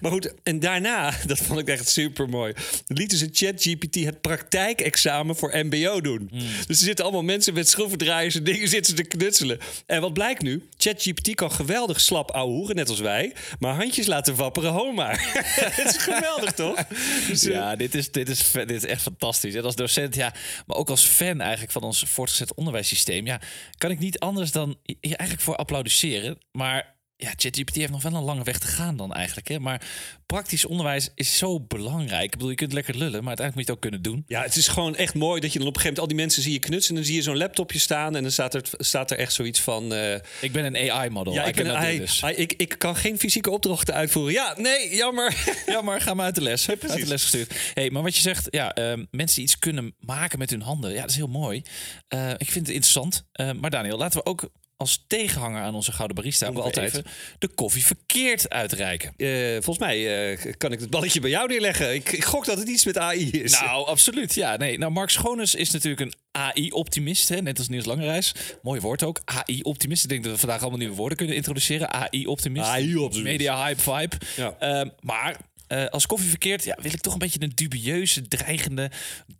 maar goed, en daarna, dat vond ik echt super mooi. Lieten ze ChatGPT het praktijkexamen voor MBO doen. Hmm. Dus er zitten allemaal mensen met schroevendraaiers en dingen zitten te knutselen. En wat blijkt nu? ChatGPT kan geweldig slap ouwehoeren, net als wij. Maar handjes laten wapperen, homa. Het is geweldig, toch? Dus, eh, Ja, dit is, dit, is, dit is echt fantastisch. En als docent, ja, maar ook als fan eigenlijk van ons voortgezet onderwijssysteem, ja, kan ik niet anders dan hier eigenlijk voor applaudisseren. Maar ja, ChatGPT heeft nog wel een lange weg te gaan dan eigenlijk. Hè? Maar praktisch onderwijs is zo belangrijk. Ik bedoel, je kunt lekker lullen, maar uiteindelijk moet je het ook kunnen doen. Ja, het is gewoon echt mooi dat je dan op een gegeven moment al die mensen zie je knutsen. En dan zie je zo'n laptopje staan en dan staat er, staat er echt zoiets van... eh, Ik ben een AI-model. ja, ik, ben, hij, dus. ik, ik kan geen fysieke opdrachten uitvoeren. Ja, nee, jammer. Ja, maar ga maar uit de les. Uit de les gestuurd. Hey, maar wat je zegt, ja, ehm, mensen die iets kunnen maken met hun handen, ja, dat is heel mooi. Eh, ik vind het interessant. Eh, maar Daniel, laten we ook als tegenhanger aan onze gouden barista nog altijd. even de koffie verkeerd uitreiken. Eh, volgens mij eh, kan ik het balletje bij jou neerleggen. Ik, ik gok dat het iets met AI is. Nou, absoluut. Ja, nee. Nou, Mark Schoones is natuurlijk een AI-optimist, net als Niels Langereis. Mooi woord ook. AI-optimist. Ik denk dat we vandaag allemaal nieuwe woorden kunnen introduceren. AI-optimist. AI-optimist. Media hype vibe. Ja. Ehm, maar eh, als koffie verkeerd, ja, wil ik toch een beetje een dubieuze, dreigende,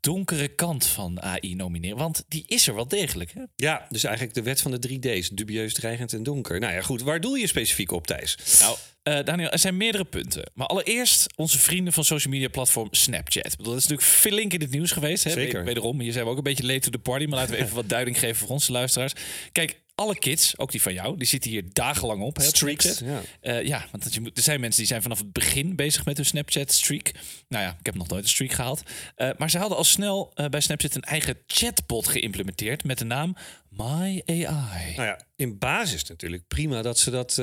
donkere kant van AI nomineren. Want die is er wel degelijk. Hè? Ja, dus eigenlijk de wet van de drie D's. Dubieus, dreigend en donker. Nou ja, goed. Waar doel je specifiek op, Thijs? Nou, eh, Daniel, er zijn meerdere punten. Maar allereerst onze vrienden van social media platform Snapchat. Ik bedoel, dat is natuurlijk flink in het nieuws geweest. Hè? Zeker. Wederom, hier zijn we ook een beetje late to the party. Maar laten we even wat duiding geven voor onze luisteraars. Kijk, alle kids, ook die van jou, die zitten hier dagenlang op. Hè, op Streaks, Snapchat. ja. Eh, ja, want dat je moet, er zijn mensen die zijn vanaf het begin bezig met hun Snapchat-streak. Nou ja, ik heb nog nooit een streak gehaald. Eh, maar ze hadden al snel eh, bij Snapchat een eigen chatbot geïmplementeerd met de naam My AI. Nou ja, in basis natuurlijk prima dat ze dat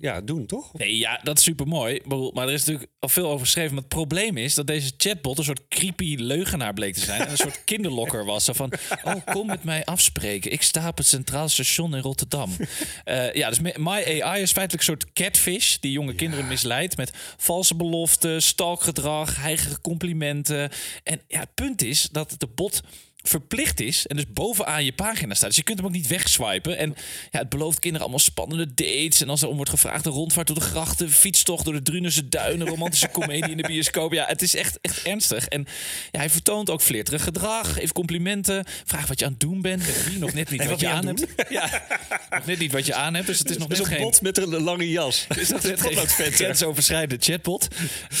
ja, doen, toch? Nee, ja, dat is super mooi. Maar er is natuurlijk al veel over geschreven. Maar het probleem is dat deze chatbot een soort creepy leugenaar bleek te zijn. En een soort kinderlokker was. Zo van, oh, kom met mij afspreken. Ik sta op het Centraal Station in Rotterdam. Eh, ja, dus My AI is feitelijk een soort catfish... die jonge kinderen misleidt met valse beloften, stalkgedrag, heigere complimenten. En ja, het punt is dat de bot verplicht is en dus bovenaan je pagina staat. Dus je kunt hem ook niet wegswipen. En ja, het belooft kinderen allemaal spannende dates. En als er om wordt gevraagd, een rondvaart door de grachten, fietstocht door de Drunense duinen, romantische komedie in de bioscoop. Ja, het is echt, echt ernstig. En ja, hij vertoont ook flirterig gedrag, geeft complimenten, vraagt wat je aan het doen bent, met wie, nog net niet wat, wat je aan aan hebt. Ja, nog net niet wat je aan hebt, dus het is nog Dat net is geen... bot met een lange jas. Is dat net geen grensoverschrijdende chatbot?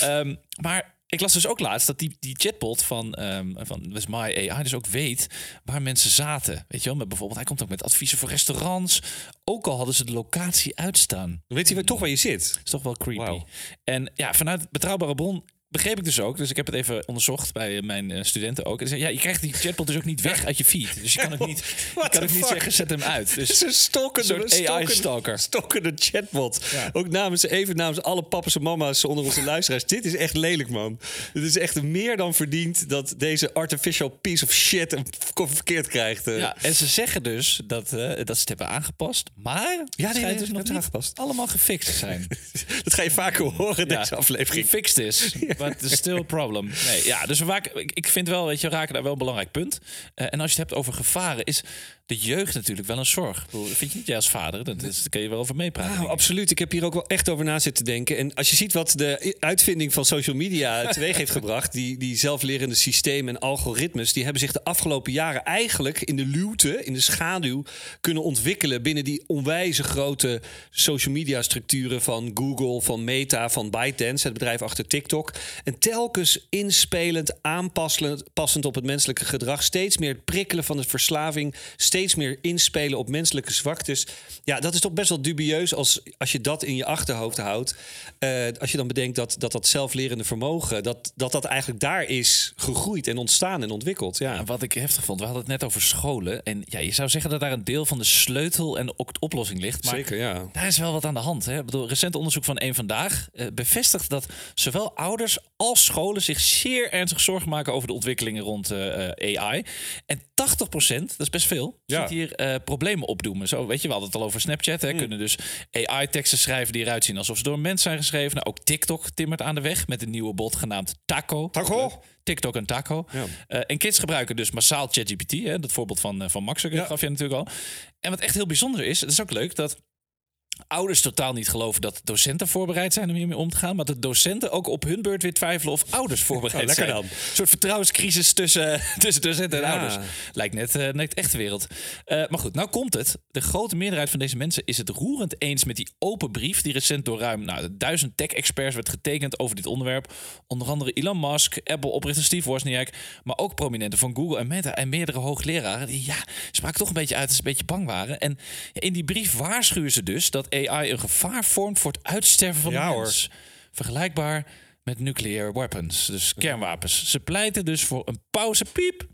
Ehm, maar ik las dus ook laatst dat die, die chatbot van, ehm van dus My AI dus ook weet waar mensen zaten. Weet je wel, met bijvoorbeeld, hij komt ook met adviezen voor restaurants. Ook al hadden ze de locatie uitstaan. Dan weet hij weer toch waar je zit. is toch wel creepy. En ja, vanuit betrouwbare bron begreep ik dus ook. Dus ik heb het even onderzocht bij mijn eh, studenten ook. En ze zei, ja, je krijgt die chatbot dus ook niet weg uit je feed. Dus je kan ook niet, je kan ook niet zeggen, zet hem uit. Dus Het is een stalkende, soort AI-stalker. Stokkende chatbot. Ja. Ook namens, even namens alle papa's en mama's onder onze luisteraars. Dit is echt lelijk, man. Het is echt meer dan verdiend dat deze artificial piece of shit een verkeerd krijgt. eh. Ja, en ze zeggen dus dat, eh, dat ze het hebben aangepast. Maar nee, het schijnt nee, dus het nog niet aangepast. allemaal gefixt zijn. Dat ga je vaker horen, Ja, deze aflevering. Gefixt is, but still problem. Nee, ja, dus we ik, vind wel, weet je, raken daar wel een belangrijk punt. Eh, en als je het hebt over gevaren, is de jeugd natuurlijk wel een zorg. Vind je niet, jij als vader, dat is, daar kun je wel over meepraten. Nou, absoluut. Ik heb hier ook wel echt over na zitten denken. En als je ziet wat de uitvinding van social media teweeg heeft gebracht, die, die zelflerende systemen en algoritmes, die hebben zich de afgelopen jaren eigenlijk in de luwte, in de schaduw, kunnen ontwikkelen binnen die onwijze grote social media structuren van Google, van Meta, van ByteDance, het bedrijf achter TikTok. En telkens inspelend, aanpassend passend op het menselijke gedrag, steeds meer het prikkelen van de verslaving, steeds meer inspelen op menselijke zwaktes. Ja, dat is toch best wel dubieus als, als je dat in je achterhoofd houdt. Eh, als je dan bedenkt dat dat, dat zelflerende vermogen, dat, dat dat eigenlijk daar is gegroeid en ontstaan en ontwikkeld. Ja. Ja, wat ik heftig vond, we hadden het net over scholen. En ja, je zou zeggen dat daar een deel van de sleutel en ook de oplossing ligt. Maar Zeker, ja. Daar is wel wat aan de hand. Hè? Ik bedoel, recent onderzoek van Eén Vandaag eh, bevestigt dat zowel ouders als scholen zich zeer ernstig zorgen maken over de ontwikkelingen rond eh, AI. En 80%, dat is best veel, Ja. ziet hier eh, problemen opdoemen. Zo, weet je, we hadden het al over Snapchat. Hè? Kunnen dus AI-teksten schrijven die eruit zien alsof ze door een mens zijn geschreven. Nou, ook TikTok timmert aan de weg met een nieuwe bot genaamd Taco. Taco? TikTok en Taco. Ja. Eh, en kids gebruiken dus massaal ChatGPT. Dat voorbeeld van, eh, van Max Ja. gaf je natuurlijk al. En wat echt heel bijzonder is, het is ook leuk dat ouders totaal niet geloven dat docenten voorbereid zijn om hiermee om te gaan. Maar dat docenten ook op hun beurt weer twijfelen of ouders voorbereid Oh, lekker zijn. dan. Een soort vertrouwenscrisis tussen, tussen docenten en Ja. ouders. Lijkt net, eh, net echt wereld. Eh, maar goed, nou komt het. De grote meerderheid van deze mensen is het roerend eens met die open brief die recent door ruim nou, duizend tech-experts werd getekend over dit onderwerp. Onder andere Elon Musk, Apple-oprichter Steve Wozniak, maar ook prominenten van Google en Meta en meerdere hoogleraren die ja, spraken toch een beetje uit dat ze een beetje bang waren. En in die brief waarschuwen ze dus dat AI een gevaar vormt voor het uitsterven van Ja, de hoor. mens. Vergelijkbaar met nuclear weapons, dus kernwapens. Ze pleiten dus voor een pauzepiep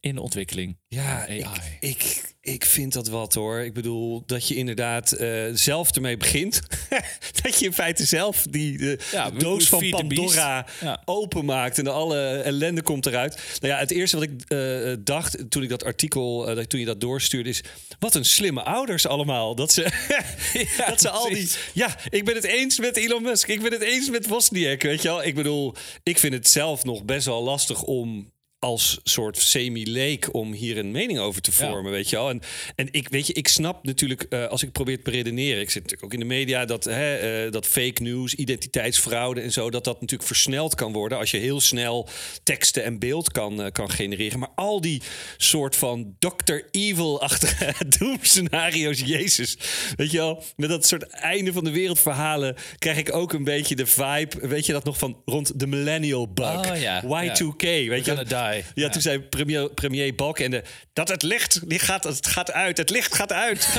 in de ontwikkeling Ja, ik, AI. ik, ik vind dat wat hoor. Ik bedoel dat je inderdaad eh, zelf ermee begint. dat je in feite zelf die de Ja, we- doos van. Pandora Ja. openmaakt en alle ellende komt eruit. Nou ja, het eerste wat ik eh, dacht toen ik dat artikel, eh, dat- toen je dat doorstuurde, is wat een slimme ouders allemaal. Dat ze, dat ze al die. Ja, ik ben het eens met Elon Musk. Ik ben het eens met Wozniak. Weet je wel? Ik bedoel, ik vind het zelf nog best wel lastig om als soort semi-leek om hier een mening over te vormen, weet je wel. En, en ik, weet je, ik snap natuurlijk, eh, als ik probeer te redeneren... ik zit natuurlijk ook in de media, dat, hè, eh, dat fake news, identiteitsfraude en zo... dat dat natuurlijk versneld kan worden... als je heel snel teksten en beeld kan, eh, kan genereren. Maar al die soort van Dr. Evil-achtige doemscenario's, jezus. Weet je wel, met dat soort einde van de wereld verhalen... krijg ik ook een beetje de vibe, weet je dat nog, van rond de millennial bug. Oh, ja. Y2K, weet je gonna die. Ja, Ja. toen zei premier, premier Balkenende... dat het licht, die gaat, het gaat uit, het licht gaat uit.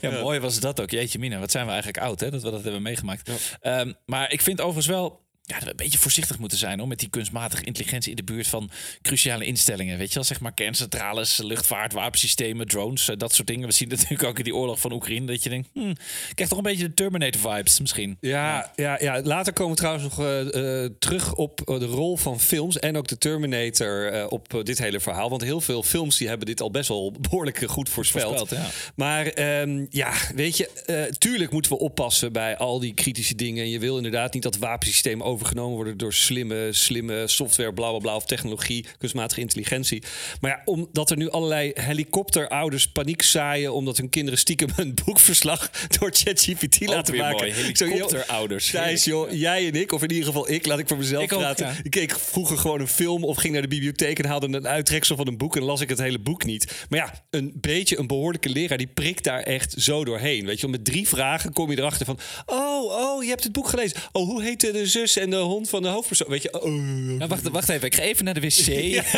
Ja, mooi was dat ook. Jeetje mina, wat zijn we eigenlijk oud hè, dat we dat hebben meegemaakt. Ehm, maar ik vind overigens wel ja, dat we een beetje voorzichtig moeten zijn hoor, met die kunstmatige intelligentie in de buurt van cruciale instellingen. Weet je wel, zeg maar kerncentrales, luchtvaart, wapensystemen, drones, eh, dat soort dingen. We zien natuurlijk ook in die oorlog van Oekraïne, dat je denkt, hmm, ik krijg toch een beetje de Terminator-vibes misschien. Ja, ja, ja, later komen we trouwens nog eh, eh, terug op de rol van films... en ook de Terminator op dit hele verhaal. Want heel veel films die hebben dit al best wel behoorlijk eh, goed voorspeld. Voorspeld, ja. Maar ehm, ja, weet je, tuurlijk moeten we oppassen bij al die kritische dingen. En je wil inderdaad niet dat wapensystemen overgenomen worden door slimme, slimme software, bla bla bla, of technologie, kunstmatige intelligentie. Maar ja, omdat er nu allerlei helikopterouders paniek zaaien omdat hun kinderen stiekem een boekverslag door ChatGPT laten maken. mooi, Ik zo, joh, helikopterouders. Thijs, joh, jij en ik, of in ieder geval ik, laat ik voor mezelf Ik ook, praten. ja. Ik keek vroeger gewoon een film of ging naar de bibliotheek en haalde een uittreksel van een boek en las ik het hele boek niet. Maar ja, een beetje een behoorlijke leraar die prikt daar echt zo doorheen. Weet je, wel, met drie vragen kom je erachter van: oh, oh, je hebt het boek gelezen. Oh, hoe heet de zus en de hond van de hoofdpersoon? Weet je, oh, Nou, wacht, wacht even, ik ga even naar de wc.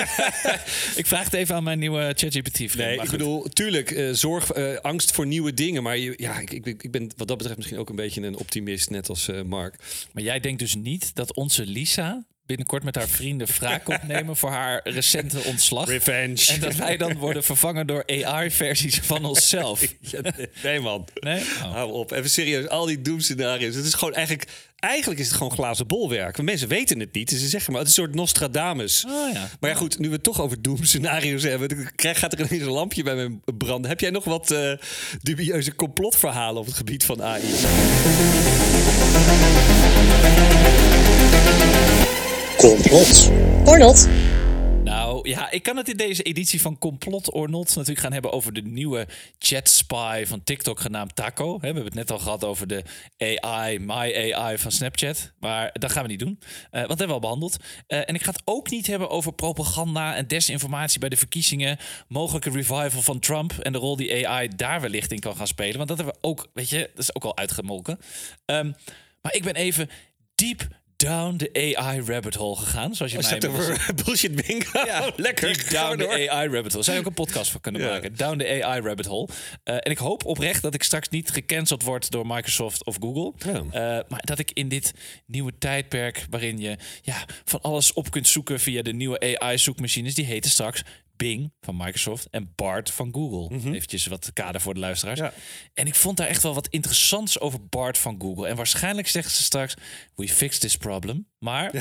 ik vraag het even aan mijn nieuwe ChatGPT-vriend. Nee, ik bedoel, tuurlijk, eh, zorg, eh, angst voor nieuwe dingen. Maar je, ja, ik, ik, ik ben wat dat betreft misschien ook een beetje een optimist, net als eh, Mark. Maar jij denkt dus niet dat onze Lisa binnenkort met haar vrienden wraak opnemen voor haar recente ontslag. Revenge. En dat wij dan worden vervangen door AI-versies van onszelf. Ja, nee, man. Nee? Oh. Hou op. Even serieus. Al die doemscenario's. Het is gewoon eigenlijk... Eigenlijk is het gewoon glazen bolwerk. Want mensen weten het niet. Dus ze zeggen maar, het is een soort Nostradamus. Oh ja. Maar ja, goed, nu we het toch over doemscenario's hebben... dan gaat er ineens een lampje bij me branden. Heb jij nog wat eh, dubieuze complotverhalen op het gebied van AI? Complot. Nou, ja, ik kan het in deze editie van Complot or Not natuurlijk gaan hebben over de nieuwe chat spy van TikTok genaamd Taco. Hè, We hebben het net al gehad over de AI, My AI van Snapchat. Maar dat gaan we niet doen, eh, want dat hebben we al behandeld. Eh, en ik ga het ook niet hebben over propaganda en desinformatie bij de verkiezingen. Mogelijke revival van Trump en de rol die AI daar wellicht in kan gaan spelen. Want dat hebben we ook, weet je, dat is ook al uitgemolken. Ehm, maar ik ben even diep down the AI rabbit hole gegaan, zoals je Was mij over bullshit bingo? ja, lekker. Deep down the door. AI rabbit hole. Zou je ook een podcast van kunnen Ja. maken? Down the AI rabbit hole. Eh, en ik hoop oprecht dat ik straks niet gecanceld word door Microsoft of Google. Ja. Eh, maar dat ik in dit nieuwe tijdperk waarin je ja, van alles op kunt zoeken via de nieuwe AI-zoekmachines, die heten straks Bing van Microsoft en Bard van Google. Eventjes wat kader voor de luisteraars. Ja. En ik vond daar echt wel wat interessants over Bard van Google. En waarschijnlijk zeggen ze straks: We fixed this problem. Maar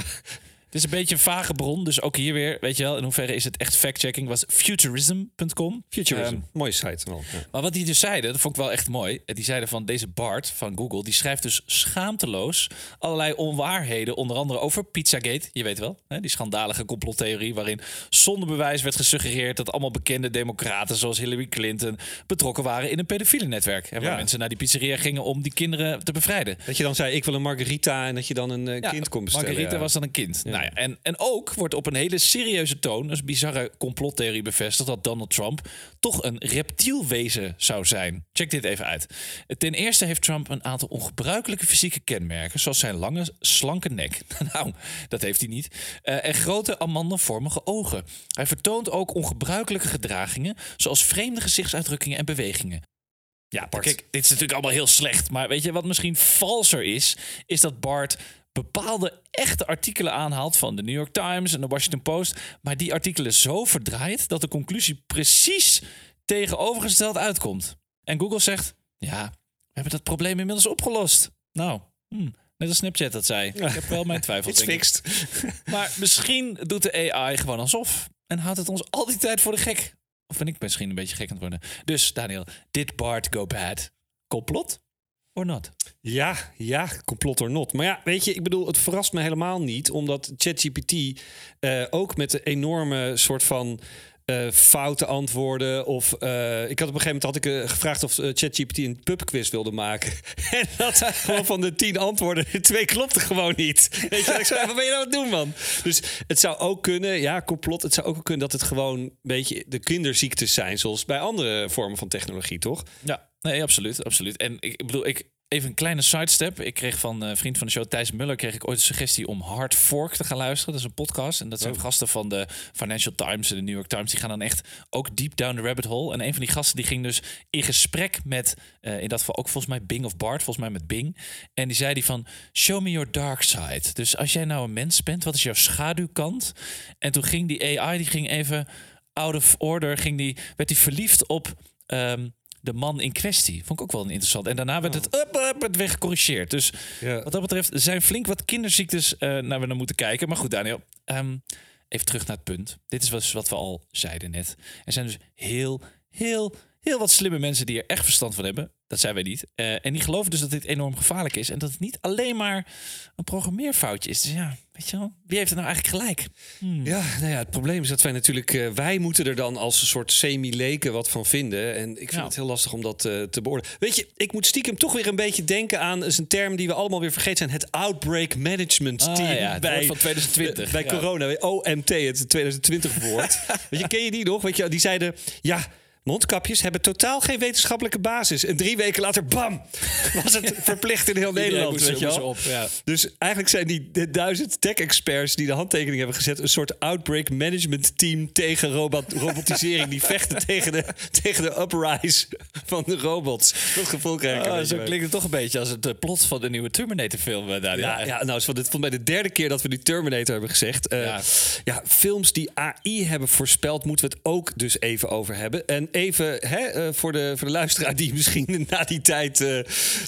het is een beetje een vage bron. Dus ook hier weer, weet je wel, in hoeverre is het echt fact-checking? Was futurism.com. Futurism. Ehm, Mooie site wel. Ja. maar wat die dus zeiden, dat vond ik wel echt mooi. Die zeiden van deze Bart van Google, die schrijft dus schaamteloos allerlei onwaarheden. Onder andere over Pizzagate. Je weet wel, hè, die schandalige complottheorie waarin zonder bewijs werd gesuggereerd dat allemaal bekende democraten zoals Hillary Clinton betrokken waren in een pedofiele netwerk. En waar Ja. mensen naar die pizzeria gingen om die kinderen te bevrijden. Dat je dan zei, ik wil een margarita en dat je dan een eh, Ja, kind kon bestellen. Margarita was dan een kind. Nou ja, en, en ook wordt op een hele serieuze toon, dus bizarre complottheorie bevestigd, dat Donald Trump toch een reptielwezen zou zijn. Check dit even uit. Ten eerste heeft Trump een aantal ongebruikelijke fysieke kenmerken, zoals zijn lange, slanke nek. nou, dat heeft hij niet. Eh, en grote amandelvormige ogen. Hij vertoont ook ongebruikelijke gedragingen, zoals vreemde gezichtsuitdrukkingen en bewegingen. Ja, kijk, dit is natuurlijk allemaal heel slecht. Maar weet je wat misschien valser is? Is dat Bart bepaalde echte artikelen aanhaalt van de New York Times en de Washington Post. Maar die artikelen zo verdraait dat de conclusie precies tegenovergesteld uitkomt. En Google zegt: Ja, we hebben dat probleem inmiddels opgelost. Nou, hm, net als Snapchat dat zei. Ik heb wel mijn twijfels. Ik. fixed. Maar misschien doet de AI gewoon alsof. En houdt het ons al die tijd voor de gek. Of ben ik misschien een beetje gek aan het worden. Dus Daniel, did Bart go bad? Complot? Or not? Ja, ja, complot or not. Maar ja, weet je, ik bedoel, het verrast me helemaal niet, omdat ChatGPT eh, ook met een enorme soort van eh, foute antwoorden. Of eh, ik had op een gegeven moment had ik gevraagd of ChatGPT een pubquiz wilde maken. en dat gewoon van de tien antwoorden, de twee klopte gewoon niet. Weet je, ik zei, wat ben je nou aan het doen, man? Dus het zou ook kunnen, ja, complot. Het zou ook kunnen dat het gewoon een beetje de kinderziektes zijn, zoals bij andere vormen van technologie, toch? Ja, nee, absoluut. absoluut. En ik, ik bedoel, ik, even een kleine sidestep. Ik kreeg van een vriend van de show, Thijs Muller, kreeg ik ooit de suggestie om Hard Fork te gaan luisteren. Dat is een podcast. En dat zijn gasten van de Financial Times en de New York Times. Die gaan dan echt ook deep down the rabbit hole. En een van die gasten die ging dus in gesprek met, eh, in dat geval ook volgens mij Bing of Bart, volgens mij met Bing. En die zei die van, show me your dark side. Dus als jij nou een mens bent, wat is jouw schaduwkant? En toen ging die AI, die ging even out of order, ging die, werd die verliefd op... ehm, de man in kwestie. Vond ik ook wel interessant. En daarna werd het, up, up, het weer gecorrigeerd. Dus Ja. wat dat betreft zijn flink wat kinderziektes eh, naar we naar moeten kijken. Maar goed, Daniel. ehm, even terug naar het punt. Dit is dus wat we al zeiden net. Er zijn dus heel, heel, heel wat slimme mensen die er echt verstand van hebben. Dat zijn wij niet. Eh, en die geloven dus dat dit enorm gevaarlijk is. En dat het niet alleen maar een programmeerfoutje is. Dus ja, weet je wel. Wie heeft er nou eigenlijk gelijk? Ja, nou ja, het probleem is dat wij natuurlijk... eh, wij moeten er dan als een soort semi-leken wat van vinden. En ik vind Ja. het heel lastig om dat eh, te beoordelen. Weet je, ik moet stiekem toch weer een beetje denken aan... is een term die we allemaal weer vergeten zijn. Het Outbreak Management Ah, Team. ja, bij, woord van 2020, Bij ja. corona, OMT, het 2020 woord. Weet je, ken je die nog? Weet je, die zeiden... Ja, mondkapjes hebben totaal geen wetenschappelijke basis. En drie weken later, bam, was het verplicht in heel Nederland. moest- weet je moest wel? op, ja. Dus eigenlijk zijn die duizend tech-experts die de handtekening hebben gezet... een soort outbreak management team tegen robot robotisering. die vechten tegen de, tegen de uprise van de robots. Dat gevoel krijg ik. Ah, zo klinkt het toch een beetje als het eh, plot van de nieuwe Terminator-film, eh, Daniel. Ja, ja, nou, dit volgens mij de derde keer dat we nu Terminator hebben gezegd. Eh, Ja. ja. films die AI hebben voorspeld, moeten we het ook dus even over hebben. En even hè, eh, voor, de, voor de luisteraar die misschien na die tijd eh,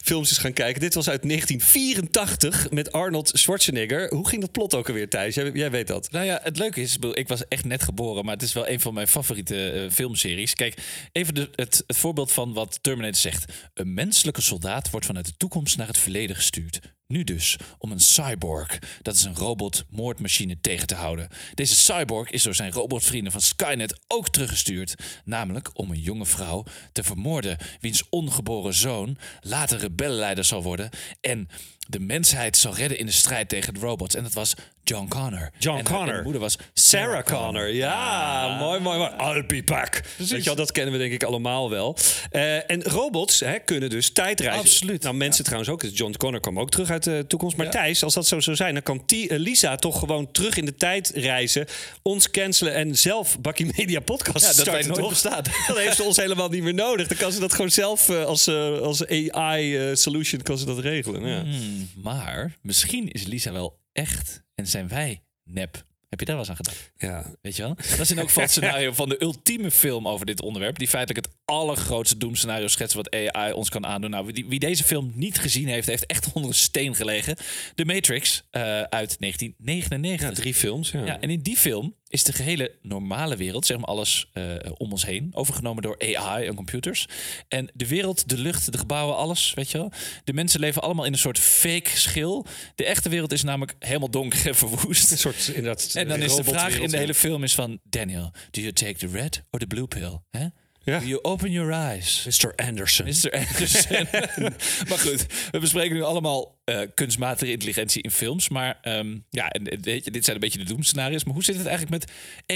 films is gaan kijken. Dit was uit 1984 met Arnold Schwarzenegger. Hoe ging dat plot ook alweer, Thijs? Jij, jij weet dat. Nou ja, het leuke is, ik was echt net geboren, maar het is wel een van mijn favoriete eh, filmseries. Kijk, even de, het, het voorbeeld van wat Terminator zegt. Een menselijke soldaat wordt vanuit de toekomst naar het verleden gestuurd. Nu dus om een cyborg, dat is een robotmoordmachine, tegen te houden. Deze cyborg is door zijn robotvrienden van Skynet ook teruggestuurd. Namelijk om een jonge vrouw te vermoorden, wiens ongeboren zoon later rebellenleider zal worden. En de mensheid zal redden in de strijd tegen de robots. En dat was John Connor. John En- Connor. De moeder was Sarah Connor, ja, mooi, mooi, mooi. I'll be back. Weet je wel, dat kennen we denk ik allemaal wel. Eh, en robots hè, kunnen dus tijdreizen. Absoluut. Nou, mensen trouwens ook. Dus John Connor kwam ook terug uit de toekomst. Maar Thijs, als dat zo zou zijn, dan kan T- eh, Lisa toch gewoon terug in de tijd reizen, ons cancelen en zelf Bakkie Media podcast Ja, dat wij nooit. Dan heeft ze ons helemaal niet meer nodig. Dan kan ze dat gewoon zelf eh, als, als AI-solution kan ze dat regelen. Ja. Hmm, maar misschien is Lisa wel echt en zijn wij nep. Heb je daar wel eens aan gedacht? ja. Weet je wel? Dat is in ook van het scenario van de ultieme film over dit onderwerp. Die feitelijk het allergrootste doemscenario schetst wat AI ons kan aandoen. Nou, wie, wie deze film niet gezien heeft, heeft echt onder een steen gelegen. The Matrix eh, uit 1999. ja, drie films. Ja. Ja, en in die film is de gehele normale wereld, zeg maar alles eh, om ons heen, overgenomen door AI en computers. En de wereld, de lucht, de gebouwen, alles, weet je wel. De mensen leven allemaal in een soort fake schil. De echte wereld is namelijk helemaal donker en verwoest. Een soort inderdaad. En dan is de vraag in de hele film is van... Daniel, do you take the red or the blue pill? Hè? Ja. You open your eyes? Mr. Anderson. Mr. Anderson. maar goed, we bespreken nu allemaal eh, kunstmatige intelligentie in films. Maar ehm, ja, en, weet je, dit zijn een beetje de doemscenario's. Maar hoe zit het eigenlijk met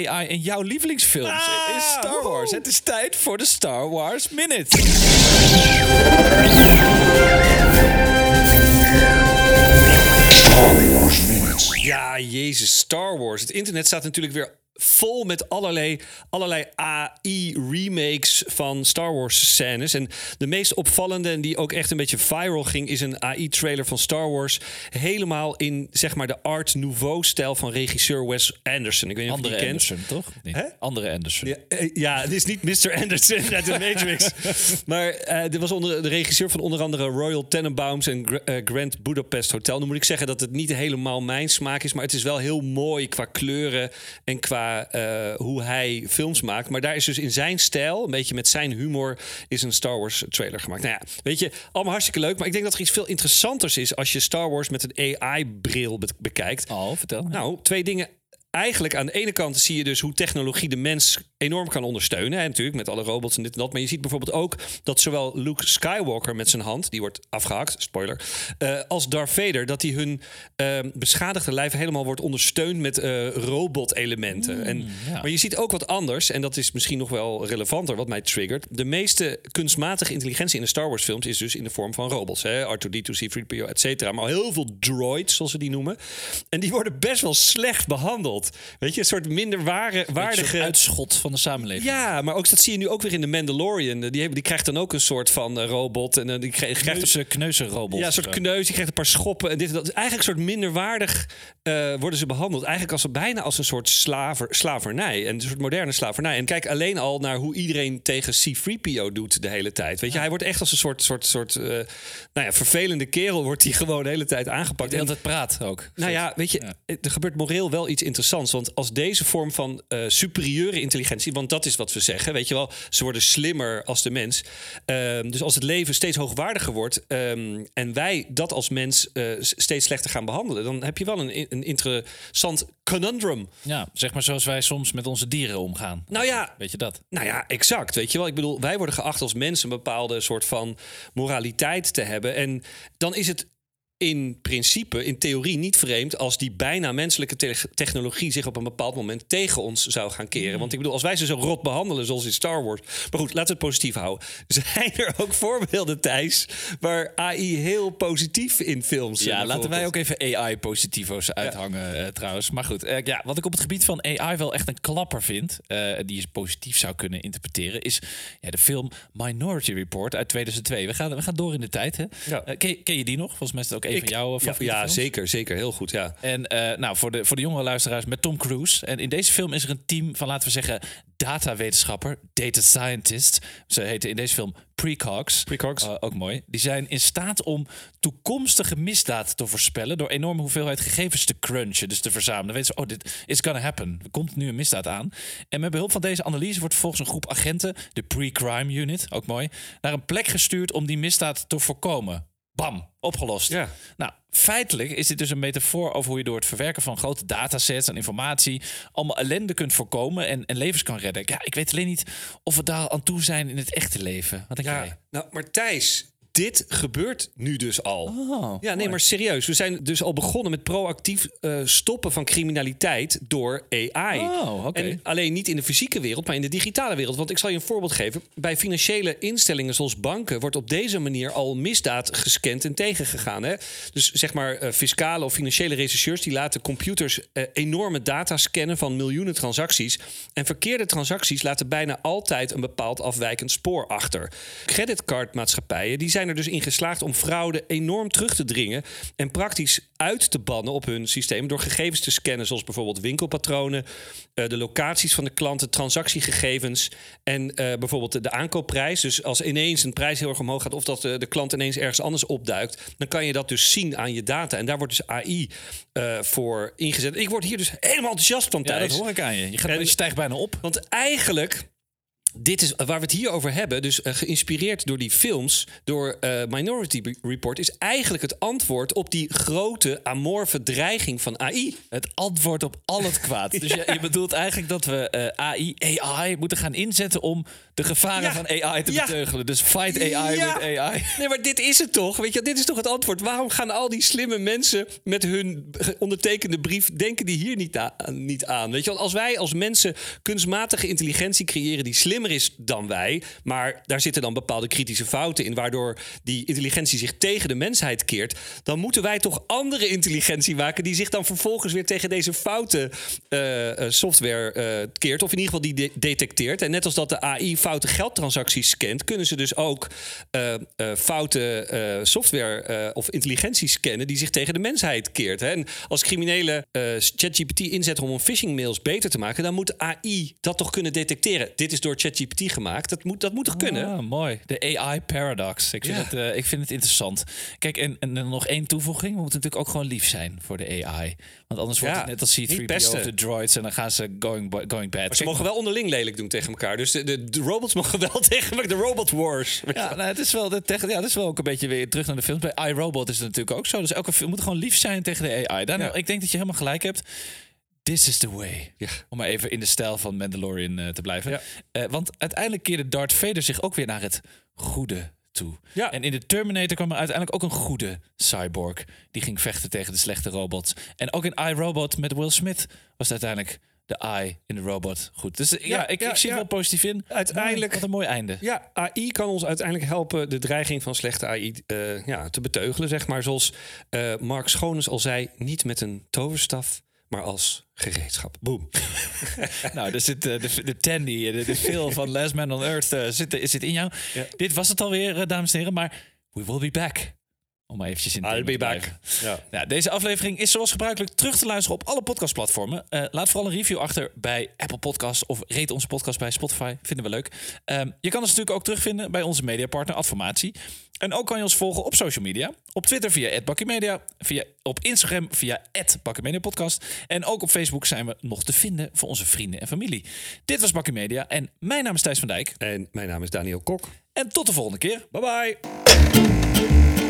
AI en jouw lievelingsfilms Ah, in Star Wars? Het is tijd voor de Star Wars Minute. Ja, jezus, Star Wars. Het internet staat natuurlijk weer vol met allerlei, allerlei AI-remakes van Star Wars-scènes. En de meest opvallende, en die ook echt een beetje viral ging... is een AI-trailer van Star Wars. Helemaal in, zeg maar, de Art Nouveau-stijl van regisseur Wes Anderson. Ik weet niet of je Andere die kent. Anderson, toch? Nee? Andere Anderson. Ja, eh, ja, het is niet Mr. Anderson uit de Matrix. maar eh dit was onder de regisseur van onder andere Royal Tenenbaums en Gra- eh, Grand Budapest Hotel. Nu moet ik zeggen dat het niet helemaal mijn smaak is, maar het is wel heel mooi qua kleuren en qua eh, hoe hij films maakt. Maar daar is dus in zijn stijl, een beetje met zijn humor, is een Star Wars trailer gemaakt. Nou ja, weet je, allemaal hartstikke leuk, maar ik denk dat er iets veel interessanters is als je Star Wars met een AI-bril be- bekijkt. Oh, vertel. Nou, twee dingen. Eigenlijk aan de ene kant zie je dus hoe technologie de mens enorm kan ondersteunen. Hè, natuurlijk, met alle robots en dit en dat. Maar je ziet bijvoorbeeld ook dat zowel Luke Skywalker met zijn hand, die wordt afgehakt, spoiler, eh, als Darth Vader, dat die hun eh, beschadigde lijf helemaal wordt ondersteund met eh robot-elementen. en, ja. Maar je ziet ook wat anders, en dat is misschien nog wel relevanter, wat mij triggert. De meeste kunstmatige intelligentie in de Star Wars films is dus in de vorm van robots. hè, R2D2, C3PO, et cetera. Maar heel veel droids, zoals ze die noemen. En die worden best wel slecht behandeld. Weet je, een soort minder ware, Een soort waardige... uitschot van de samenleving. Ja, maar ook dat zie je nu ook weer in de Mandalorian. Die, hebben, die krijgt dan ook een soort van eh, robot. En eh, die krijgt, een, Kneuze, robots. ja, een soort kneus. Die krijgt een paar schoppen. En dit en dat. Eigenlijk een soort minderwaardig eh, worden ze behandeld. Eigenlijk als, bijna als een soort slaver, slavernij. En een soort moderne slavernij. En kijk alleen al naar hoe iedereen tegen C-3PO doet de hele tijd. Weet je, hij wordt echt als een soort, soort, soort nou ja, vervelende kerel. Wordt hij gewoon de hele tijd aangepakt. Die En- altijd praat ook. nou ja, weet je, Ja. er gebeurt moreel wel iets interessants. Want als deze vorm van eh, superieure intelligentie, want dat is wat we zeggen, weet je wel, ze worden slimmer als de mens. Ehm, dus als het leven steeds hoogwaardiger wordt ehm, en wij dat als mens eh, steeds slechter gaan behandelen, dan heb je wel een, een interessant conundrum. Ja, zeg maar zoals wij soms met onze dieren omgaan. Nou ja, Weet je dat? nou ja, exact. Weet je wel, ik bedoel, wij worden geacht als mensen een bepaalde soort van moraliteit te hebben. En dan is het in principe, in theorie, niet vreemd als die bijna menselijke te- technologie zich op een bepaald moment tegen ons zou gaan keren. Want ik bedoel, als wij ze zo rot behandelen zoals in Star Wars. Maar goed, laten we het positief houden. Zijn er ook voorbeelden, Thijs, waar AI heel positief in films. Ja, eh, laten wij ook even AI-positivo's uithangen eh, trouwens. Maar goed, eh, ja, wat ik op het gebied van AI wel echt een klapper vind... die je positief zou kunnen interpreteren... is ja, de film Minority Report uit 2002. We gaan, we gaan door in de tijd, hè? Ja. Ken, je- ken je die nog? Volgens mij is het ook een van jouw eh, ja, zeker, zeker. Heel goed, ja. En eh, nou, voor de, voor de jongere luisteraars met Tom Cruise. En in deze film is er een team van, laten we zeggen, datawetenschapper, data scientist. Ze heten in deze film Precogs. Precogs. Eh, ook mooi. Die zijn in staat om toekomstige misdaad te voorspellen door enorme hoeveelheid gegevens te crunchen, dus te verzamelen. Dan weten ze, oh, dit is gonna happen. Er komt nu een misdaad aan. En met behulp van deze analyse wordt vervolgens een groep agenten, de Pre-Crime Unit, ook mooi, naar een plek gestuurd om die misdaad te voorkomen. Bam, opgelost. Ja. Nou, feitelijk is dit dus een metafoor over hoe je door het verwerken van grote datasets en informatie allemaal ellende kunt voorkomen en, en levens kan redden. Ja, ik weet alleen niet of we daar aan toe zijn in het echte leven. Wat denk jij? Ja, nou, maar Thijs, dit gebeurt nu dus al. Oh, ja, nee, mooi. maar serieus. We zijn dus al begonnen met proactief eh, stoppen van criminaliteit door AI. Oh. En alleen niet in de fysieke wereld, maar in de digitale wereld. Want ik zal je een voorbeeld geven. Bij financiële instellingen zoals banken wordt op deze manier al misdaad gescand en tegengegaan. Hè? Dus zeg maar eh, fiscale of financiële rechercheurs die laten computers eh, enorme data scannen van miljoenen transacties. En verkeerde transacties laten bijna altijd een bepaald afwijkend spoor achter. Creditcardmaatschappijen die zijn er dus in geslaagd om fraude enorm terug te dringen en praktisch uit te bannen op hun systeem door gegevens te scannen, zoals bijvoorbeeld winkelpatronen, eh, de locaties van de klanten, transactiegegevens en eh, bijvoorbeeld de, de aankoopprijs. Dus als ineens een prijs heel erg omhoog gaat of dat de, de klant ineens ergens anders opduikt, dan kan je dat dus zien aan je data. En daar wordt dus AI eh, voor ingezet. Ik word hier dus helemaal enthousiast van, Ja, Thijs. dat hoor ik aan je. Je, gaat, En- je stijgt bijna op. Want eigenlijk, dit is waar we het hier over hebben, dus eh, geïnspireerd door die films, door eh, Minority Report, is eigenlijk het antwoord op die grote amorfe dreiging van AI. Het antwoord op al het kwaad. Dus je, je bedoelt eigenlijk dat we eh, AI, AI moeten gaan inzetten om de gevaren Ja. van AI te Ja. beteugelen. Dus fight AI with AI. Nee, maar dit is het toch? Weet je, dit is toch het antwoord? Waarom gaan al die slimme mensen met hun ondertekende brief denken die hier niet, niet aan? Weet je, als wij als mensen kunstmatige intelligentie creëren die slimmer is dan wij, maar daar zitten dan bepaalde kritische fouten in, waardoor die intelligentie zich tegen de mensheid keert, dan moeten wij toch andere intelligentie maken die zich dan vervolgens weer tegen deze foute eh, eh, software eh, keert, of in ieder geval die de- detecteert. En net als dat de AI foute geldtransacties scant, kunnen ze dus ook eh, foute software of intelligentie scannen die zich tegen de mensheid keert. Hè? En als criminelen ChatGPT inzetten om phishing mails beter te maken, dan moet AI dat toch kunnen detecteren. Dit is door ChatGPT gemaakt. Dat moet, dat moet toch kunnen? Ah, mooi. De AI paradox. Ik vind, Ja. het, eh, ik vind het interessant. Kijk, en, en dan nog één toevoeging. We moeten natuurlijk ook gewoon lief zijn voor de AI. Want anders wordt Ja, het net als niet C-3PO pesten. of de droids. En dan gaan ze going, going bad. Maar ze Kijk, mogen wel onderling lelijk doen tegen elkaar. Dus de, de, de robots mogen wel tegen elkaar. De robot wars. Ja, nou, het is wel, de tech- ja, het is wel ook een beetje weer terug naar de films. Bij iRobot is het natuurlijk ook zo. Dus elke film moet gewoon lief zijn tegen de AI. Ja. ik denk dat je helemaal gelijk hebt. This is the way. Ja. Om maar even in de stijl van Mandalorian eh, te blijven. Ja. Eh, want uiteindelijk keerde Darth Vader zich ook weer naar het goede toe. Ja. En in de Terminator kwam er uiteindelijk ook een goede cyborg. Die ging vechten tegen de slechte robots. En ook in iRobot met Will Smith was uiteindelijk de I in de robot goed. Dus eh, ja, Ja, ik, ja, ik zie ja. het wel positief in. Uiteindelijk- Wat een mooi einde. Ja, AI kan ons uiteindelijk helpen de dreiging van slechte AI ja, te beteugelen, zeg maar. Zoals Mark Schoones al zei, niet met een toverstaf, maar als gereedschap. Boom. Nou, er zit eh, de, de Tandy, de, de Phil van Last Man on Earth eh, zit, zit in jou. Ja. Dit was het alweer, eh, dames en heren. Maar we will be back. Om maar eventjes in be te back. Ja. Nou, deze aflevering is zoals gebruikelijk terug te luisteren op alle podcastplatformen. Eh, laat vooral een review achter bij Apple Podcasts of rate onze podcast bij Spotify. Vinden we leuk. Ehm, je kan ons natuurlijk ook terugvinden bij onze mediapartner Adformatie. En ook kan je ons volgen op social media. Op Twitter via @bakkimedia, via op Instagram via @bakkimediapodcast en ook op Facebook zijn we nog te vinden voor onze vrienden en familie. Dit was Bakkie Media en mijn naam is Thijs van Dijk. En mijn naam is Daniel Kok. En tot de volgende keer. Bye bye.